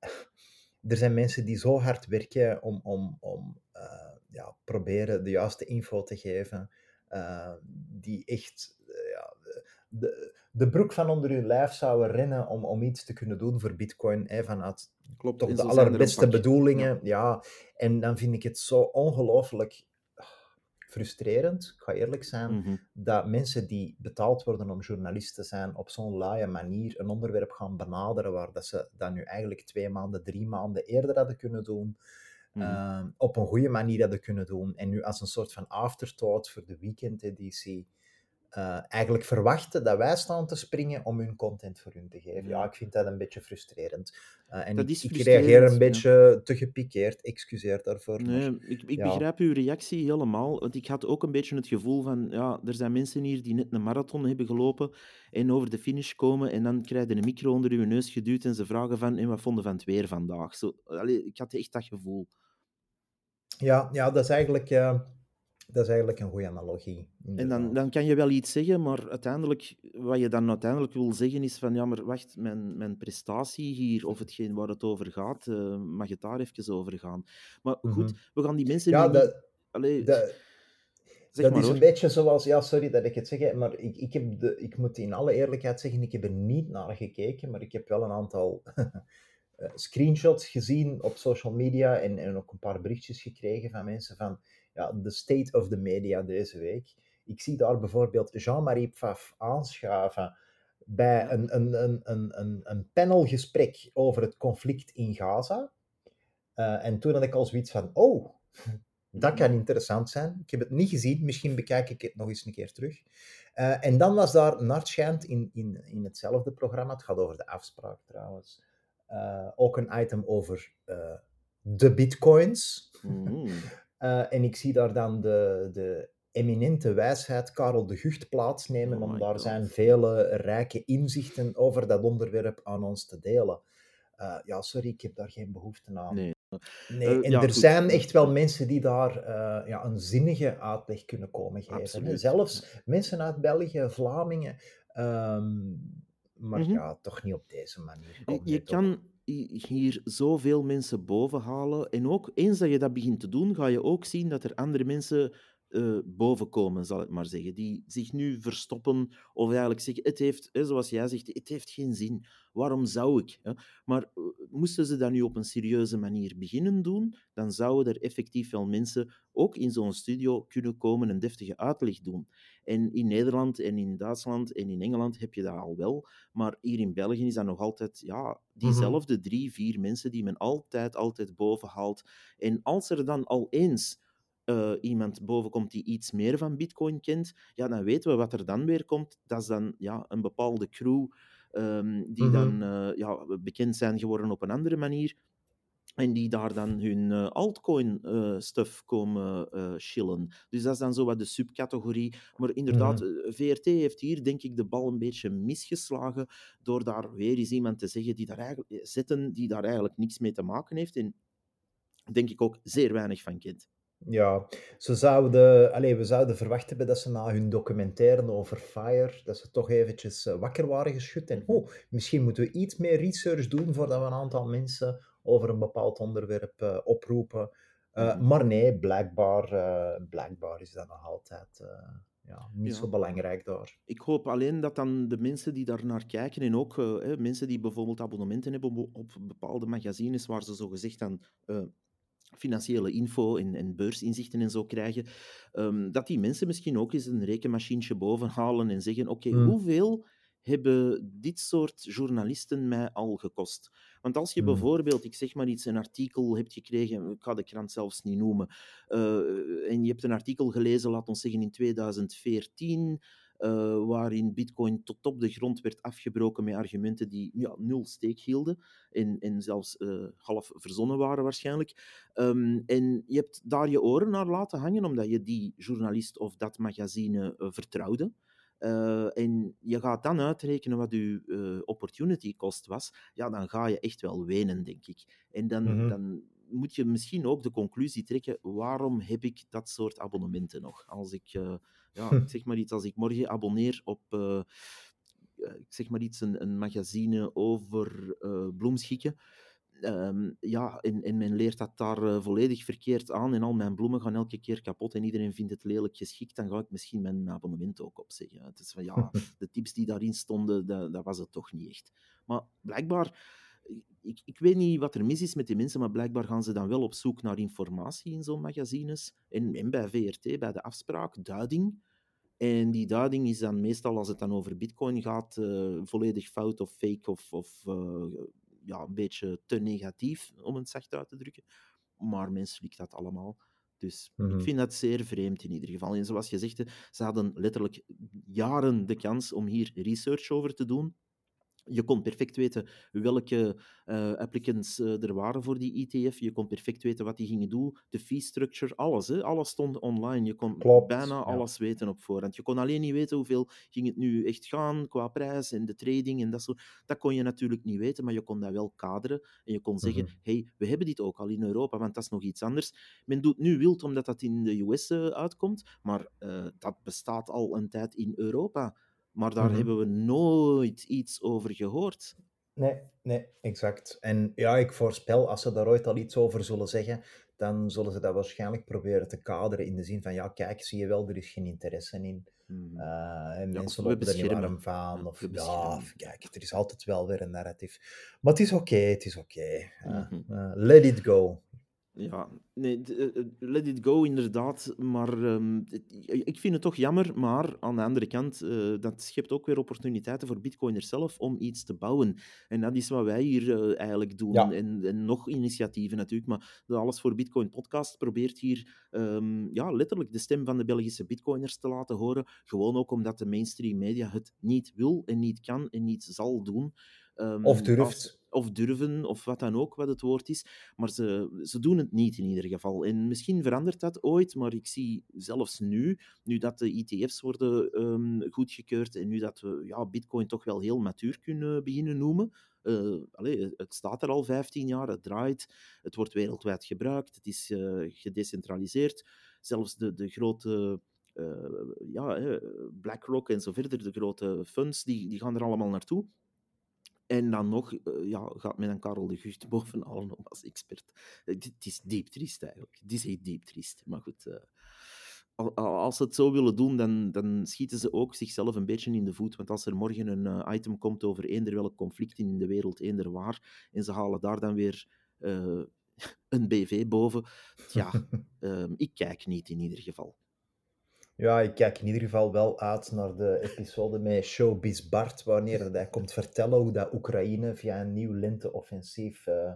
(sighs) er zijn mensen die zo hard werken om, om, om eh, ja, proberen de juiste info te geven. die echt de, de broek van onder hun lijf zouden rennen om, om iets te kunnen doen voor Bitcoin. Hè, vanuit Klopt. toch de er allerbeste bedoelingen. Ja. en dan vind ik het zo ongelooflijk frustrerend, ik ga eerlijk zijn, Mhm. dat mensen die betaald worden om journalist te zijn, op zo'n laaie manier een onderwerp gaan benaderen waar dat ze dat nu eigenlijk twee maanden, drie maanden eerder hadden kunnen doen. Mhm. eh, op een goede manier hadden kunnen doen. En nu als een soort van afterthought voor de weekendeditie eh eigenlijk verwachten dat wij staan te springen om hun content voor hun te geven. Ja, ik vind dat een beetje frustrerend. Eh, en Dat ik, is ik frustrerend, reageer een ja. beetje te gepikeerd. Excuseer daarvoor. maar- Nee, ik, ik ja. begrijp uw reactie helemaal. Want ik had ook een beetje het gevoel van, ja, er zijn mensen hier die net een marathon hebben gelopen en over de finish komen en dan krijg je een micro onder je neus geduwd en ze vragen van, en wat vonden van het weer vandaag? Zo, allee, ik had echt dat gevoel. Ja, ja dat, is eigenlijk, eh, dat is eigenlijk een goede analogie. En dan, dan kan je wel iets zeggen, maar uiteindelijk, wat je dan uiteindelijk wil zeggen is van, ja, maar wacht, mijn, mijn prestatie hier, of hetgeen waar het over gaat, eh, mag het daar even over gaan. Maar goed, Mhm. we gaan die mensen Ja, niet... dat, Allee, dat, zeg dat maar is hoor. een beetje zoals, ja, sorry dat ik het zeg, maar ik, ik, heb de, ik moet in alle eerlijkheid zeggen, ik heb er niet naar gekeken, maar ik heb wel een aantal (laughs) eh, screenshots gezien op social media en, en ook een paar berichtjes gekregen van mensen van ja, de state of the media deze week. Ik zie daar bijvoorbeeld Jean-Marie Pfaff aanschuiven bij een, een, een, een, een, een panelgesprek over het conflict in Gaza. Eh, en toen had ik al zoiets van, oh, (laughs) dat kan interessant zijn. Ik heb het niet gezien, misschien bekijk ik het nog eens een keer terug. Eh, en dan was daar, naar het schijnt, in, in, in hetzelfde programma, het gaat over de afspraak trouwens, eh, ook een item over de bitcoins. Mhm. (laughs) Eh, en ik zie daar dan de, de eminente wijsheid Karel de Gucht plaatsnemen, Oh om daar God. zijn vele rijke inzichten over dat onderwerp aan ons te delen. Eh, ja, sorry, ik heb daar geen behoefte aan. Nee. Nee, Eh, en ja, er goed. zijn echt wel mensen die daar ja, een zinnige uitleg kunnen komen geven. Absoluut. Zelfs mensen uit België, Vlamingen. ehm, maar Mhm. ja, toch niet op deze manier. Je, kan hier zoveel mensen boven halen. En ook eens dat je dat begint te doen, ga je ook zien dat er andere mensen eh, boven komen, zal ik maar zeggen. Die zich nu verstoppen of eigenlijk zeggen: het heeft, hè, zoals jij zegt, het heeft geen zin. Waarom zou ik? Hè? Maar eh, moesten ze dat nu op een serieuze manier beginnen doen, dan zouden er effectief wel mensen ook in zo'n studio kunnen komen en deftige uitleg doen. En in Nederland en in Duitsland en in Engeland heb je dat al wel. Maar hier in België is dat nog altijd ja, diezelfde drie, vier mensen die men altijd, altijd boven haalt. En als er dan al eens eh, iemand boven komt die iets meer van Bitcoin kent, ja, dan weten we wat er dan weer komt. Dat is dan ja, een bepaalde crew ehm, die Mhm. dan eh, ja, bekend zijn geworden op een andere manier. En die daar dan hun eh, altcoin-stuff komen chillen. Dus dat is dan zo wat de subcategorie. Maar inderdaad, Mhm. VRT heeft hier denk ik de bal een beetje misgeslagen door daar weer eens iemand te zeggen die daar eigenlijk, zetten die daar eigenlijk niks mee te maken heeft. En denk ik ook zeer weinig van kent. Ja, ze zouden, allez, we zouden verwacht hebben dat ze na hun documentaire over Fire, dat ze toch eventjes eh, wakker waren geschud. En oh, misschien moeten we iets meer research doen voordat we een aantal mensen over een bepaald onderwerp eh, oproepen. Eh, Mhm. Maar nee, blijkbaar, eh, blijkbaar is dat nog altijd ja, niet Ja. zo belangrijk daar. Ik hoop alleen dat dan de mensen die daar naar kijken en ook hè, mensen die bijvoorbeeld abonnementen hebben op, op bepaalde magazines waar ze zogezegd dan financiële info en, en beursinzichten en zo krijgen, ehm, dat die mensen misschien ook eens een rekenmachientje bovenhalen en zeggen, oké, Hmm. hoeveel hebben dit soort journalisten mij al gekost? Want als je Hmm. bijvoorbeeld, ik zeg maar iets, een artikel hebt gekregen, ik ga de krant zelfs niet noemen, eh, en je hebt een artikel gelezen, laat ons zeggen in 2014, eh, waarin Bitcoin tot op de grond werd afgebroken met argumenten die ja, nul steek hielden en, en zelfs eh, half verzonnen waren waarschijnlijk. Ehm, en je hebt daar je oren naar laten hangen omdat je die journalist of dat magazine eh, vertrouwde. En je gaat dan uitrekenen wat je opportunity cost was, ja, dan ga je echt wel wenen, denk ik. En dan, Mhm. dan moet je misschien ook de conclusie trekken, waarom heb ik dat soort abonnementen nog? Als ik, eh, ja, ik zeg maar iets, als ik morgen abonneer op, eh, eh, ik zeg maar iets, een, een magazine over bloemschikken, ehm, ja, en, en men leert dat daar volledig verkeerd aan en al mijn bloemen gaan elke keer kapot en iedereen vindt het lelijk geschikt, dan ga ik misschien mijn abonnement ook opzeggen. Het is van, ja, (laughs) de tips die daarin stonden, dat, dat was het toch niet echt. Maar blijkbaar ik, ik weet niet wat er mis is met die mensen, maar blijkbaar gaan ze dan wel op zoek naar informatie in zo'n magazines. En, en bij VRT, bij de afspraak, duiding. En die duiding is dan meestal, als het dan over bitcoin gaat, uh, volledig fout of fake of, of uh, ja, een beetje te negatief, om het zacht uit te drukken. Maar menselijk dat allemaal. Dus mm -hmm. ik vind dat zeer vreemd in ieder geval. En zoals je zegt, ze hadden letterlijk jaren de kans om hier research over te doen. Je kon perfect weten welke uh, applicants uh, er waren voor die ETF. Je kon perfect weten wat die gingen doen. De fee structure, alles. Hè? Alles stond online. Je kon Klopt, bijna ja. alles weten op voorhand. Je kon alleen niet weten hoeveel ging het nu echt gaan qua prijs en de trading en dat soort. Dat kon je natuurlijk niet weten, maar je kon dat wel kaderen. En je kon zeggen, Mhm. hey, we hebben dit ook al in Europa, want dat is nog iets anders. Men doet nu wild omdat dat in de US eh, uitkomt, maar eh, dat bestaat al een tijd in Europa. Maar daar Mhm. hebben we nooit iets over gehoord. Nee, nee, exact. En ja, ik voorspel, als ze daar ooit al iets over zullen zeggen, dan zullen ze dat waarschijnlijk proberen te kaderen in de zin van, ja, kijk, zie je wel, er is geen interesse in. Hmm. Eh, en Ja, mensen lopen er niet warm van. Of ja, kijk, er is altijd wel weer een narratief. Maar het is oké, het is oké. Eh, Mhm. eh, let it go. Ja, nee, eh, eh, let it go inderdaad. Maar ehm, ik vind het toch jammer. Maar aan de andere kant, eh, dat schept ook weer opportuniteiten voor bitcoiners zelf om iets te bouwen. En dat is wat wij hier eigenlijk doen. Ja. En, en nog initiatieven natuurlijk. Maar de Alles voor Bitcoin podcast probeert hier ehm, ja, letterlijk de stem van de Belgische bitcoiners te laten horen. Gewoon ook omdat de mainstream media het niet wil en niet kan en niet zal doen. Ehm, Of durft. als- of durven, of wat dan ook, wat het woord is. Maar ze, ze doen het niet in ieder geval. En misschien verandert dat ooit, maar ik zie zelfs nu, nu dat de ETF's worden ehm, goedgekeurd en nu dat we ja, Bitcoin toch wel heel matuur kunnen beginnen noemen. Eh, allee, het staat er al 15 jaar, het draait, het wordt wereldwijd gebruikt, het is eh, gedecentraliseerd. Zelfs de, de grote eh, ja, BlackRock en zo verder, de grote funds, die, die gaan er allemaal naartoe. En dan nog eh, ja, gaat men dan Karel de Gucht bovenal om als expert. Eh, Het is diep triest eigenlijk. Het is echt diep triest. Maar goed, eh, al- al- als ze het zo willen doen, dan, dan schieten ze ook zichzelf een beetje in de voet. Want als er morgen een item komt over eender welk conflict in de wereld, eender waar, en ze halen daar dan weer (laughs) een BV boven, ja, (laughs) ehm, ik kijk niet in ieder geval. Ja, ik kijk in ieder geval wel uit naar de episode met Showbiz Bart, wanneer hij komt vertellen hoe dat Oekraïne via een nieuw lenteoffensief eh,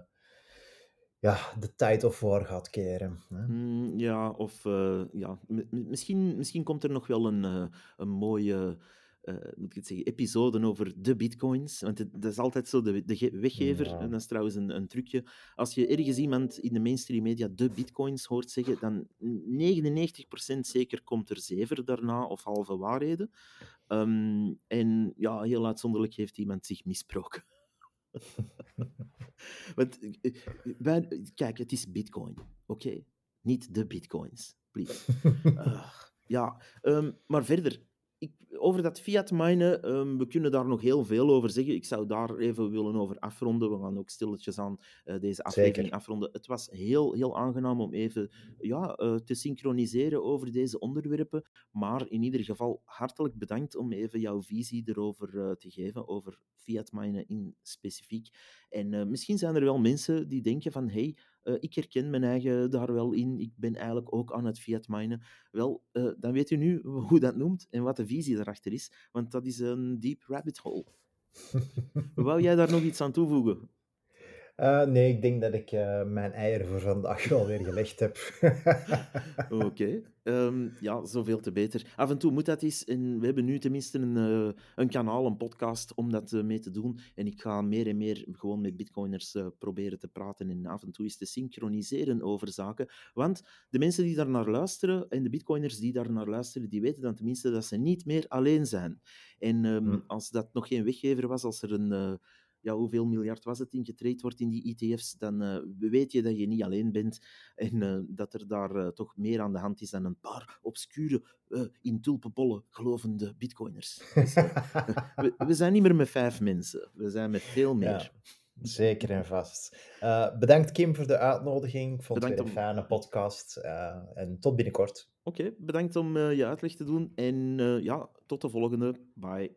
ja, de tijd of war gaat keren. Hè? Mm, ja, of eh, ja, misschien, misschien komt er nog wel een, eh, een mooie eh, moet ik het zeggen, episode over de bitcoins. Want het, dat is altijd zo de, de ge- weggever. Ja. En dat is trouwens een, een trucje. Als je ergens iemand in de mainstream media de bitcoins hoort zeggen, dan 99% zeker komt er zever daarna of halve waarheden. Ehm, en ja, heel uitzonderlijk heeft iemand zich misproken. (laughs) Want, eh, wij, kijk, het is bitcoin, oké? Niet de bitcoins, please. (laughs) Ja, ehm, maar verder, over dat fiat minen, ehm, we kunnen daar nog heel veel over zeggen. Ik zou daar even willen over afronden. We gaan ook stilletjes aan eh, deze aflevering Zeker. afronden. Het was heel, heel aangenaam om even ja, eh, te synchroniseren over deze onderwerpen. Maar in ieder geval hartelijk bedankt om even jouw visie erover eh, te geven, over fiat minen in specifiek. En misschien zijn er wel mensen die denken van, hey, eh, ik herken mijn eigen daar wel in, ik ben eigenlijk ook aan het fiat minen. Wel, eh, dan weet u nu (laughs) hoe dat noemt en wat de visie daarachter is, want dat is een deep rabbit hole. (laughs) Wou jij daar nog iets aan toevoegen? Eh, nee, ik denk dat ik eh, mijn eieren voor vandaag (laughs) wel weer gelegd heb. (laughs) Oké, ehm, ja, zoveel te beter. Af en toe moet dat eens. En we hebben nu tenminste een, eh, een kanaal, een podcast om dat mee te doen. En ik ga meer en meer gewoon met bitcoiners proberen te praten en af en toe eens te synchroniseren over zaken. Want de mensen die daar naar luisteren en de bitcoiners die daar naar luisteren, die weten dan tenminste dat ze niet meer alleen zijn. En ehm, Hm. als dat nog geen weggever was, als er een... ja, hoeveel miljard was het in getraind wordt in die ETF's, dan eh, weet je dat je niet alleen bent (laughs) en eh, dat er daar eh, toch meer aan de hand is dan een paar obscure, in tulpenbollen gelovende bitcoiners. (laughs) Dus, (laughs) we, we zijn niet meer met vijf mensen, we zijn met veel meer. Ja, zeker en vast. Bedankt Kim voor de uitnodiging. Ik vond het een om- fijne podcast. en tot binnenkort. Oké, bedankt om eh, je uitleg te doen en ja, tot de volgende. Bye.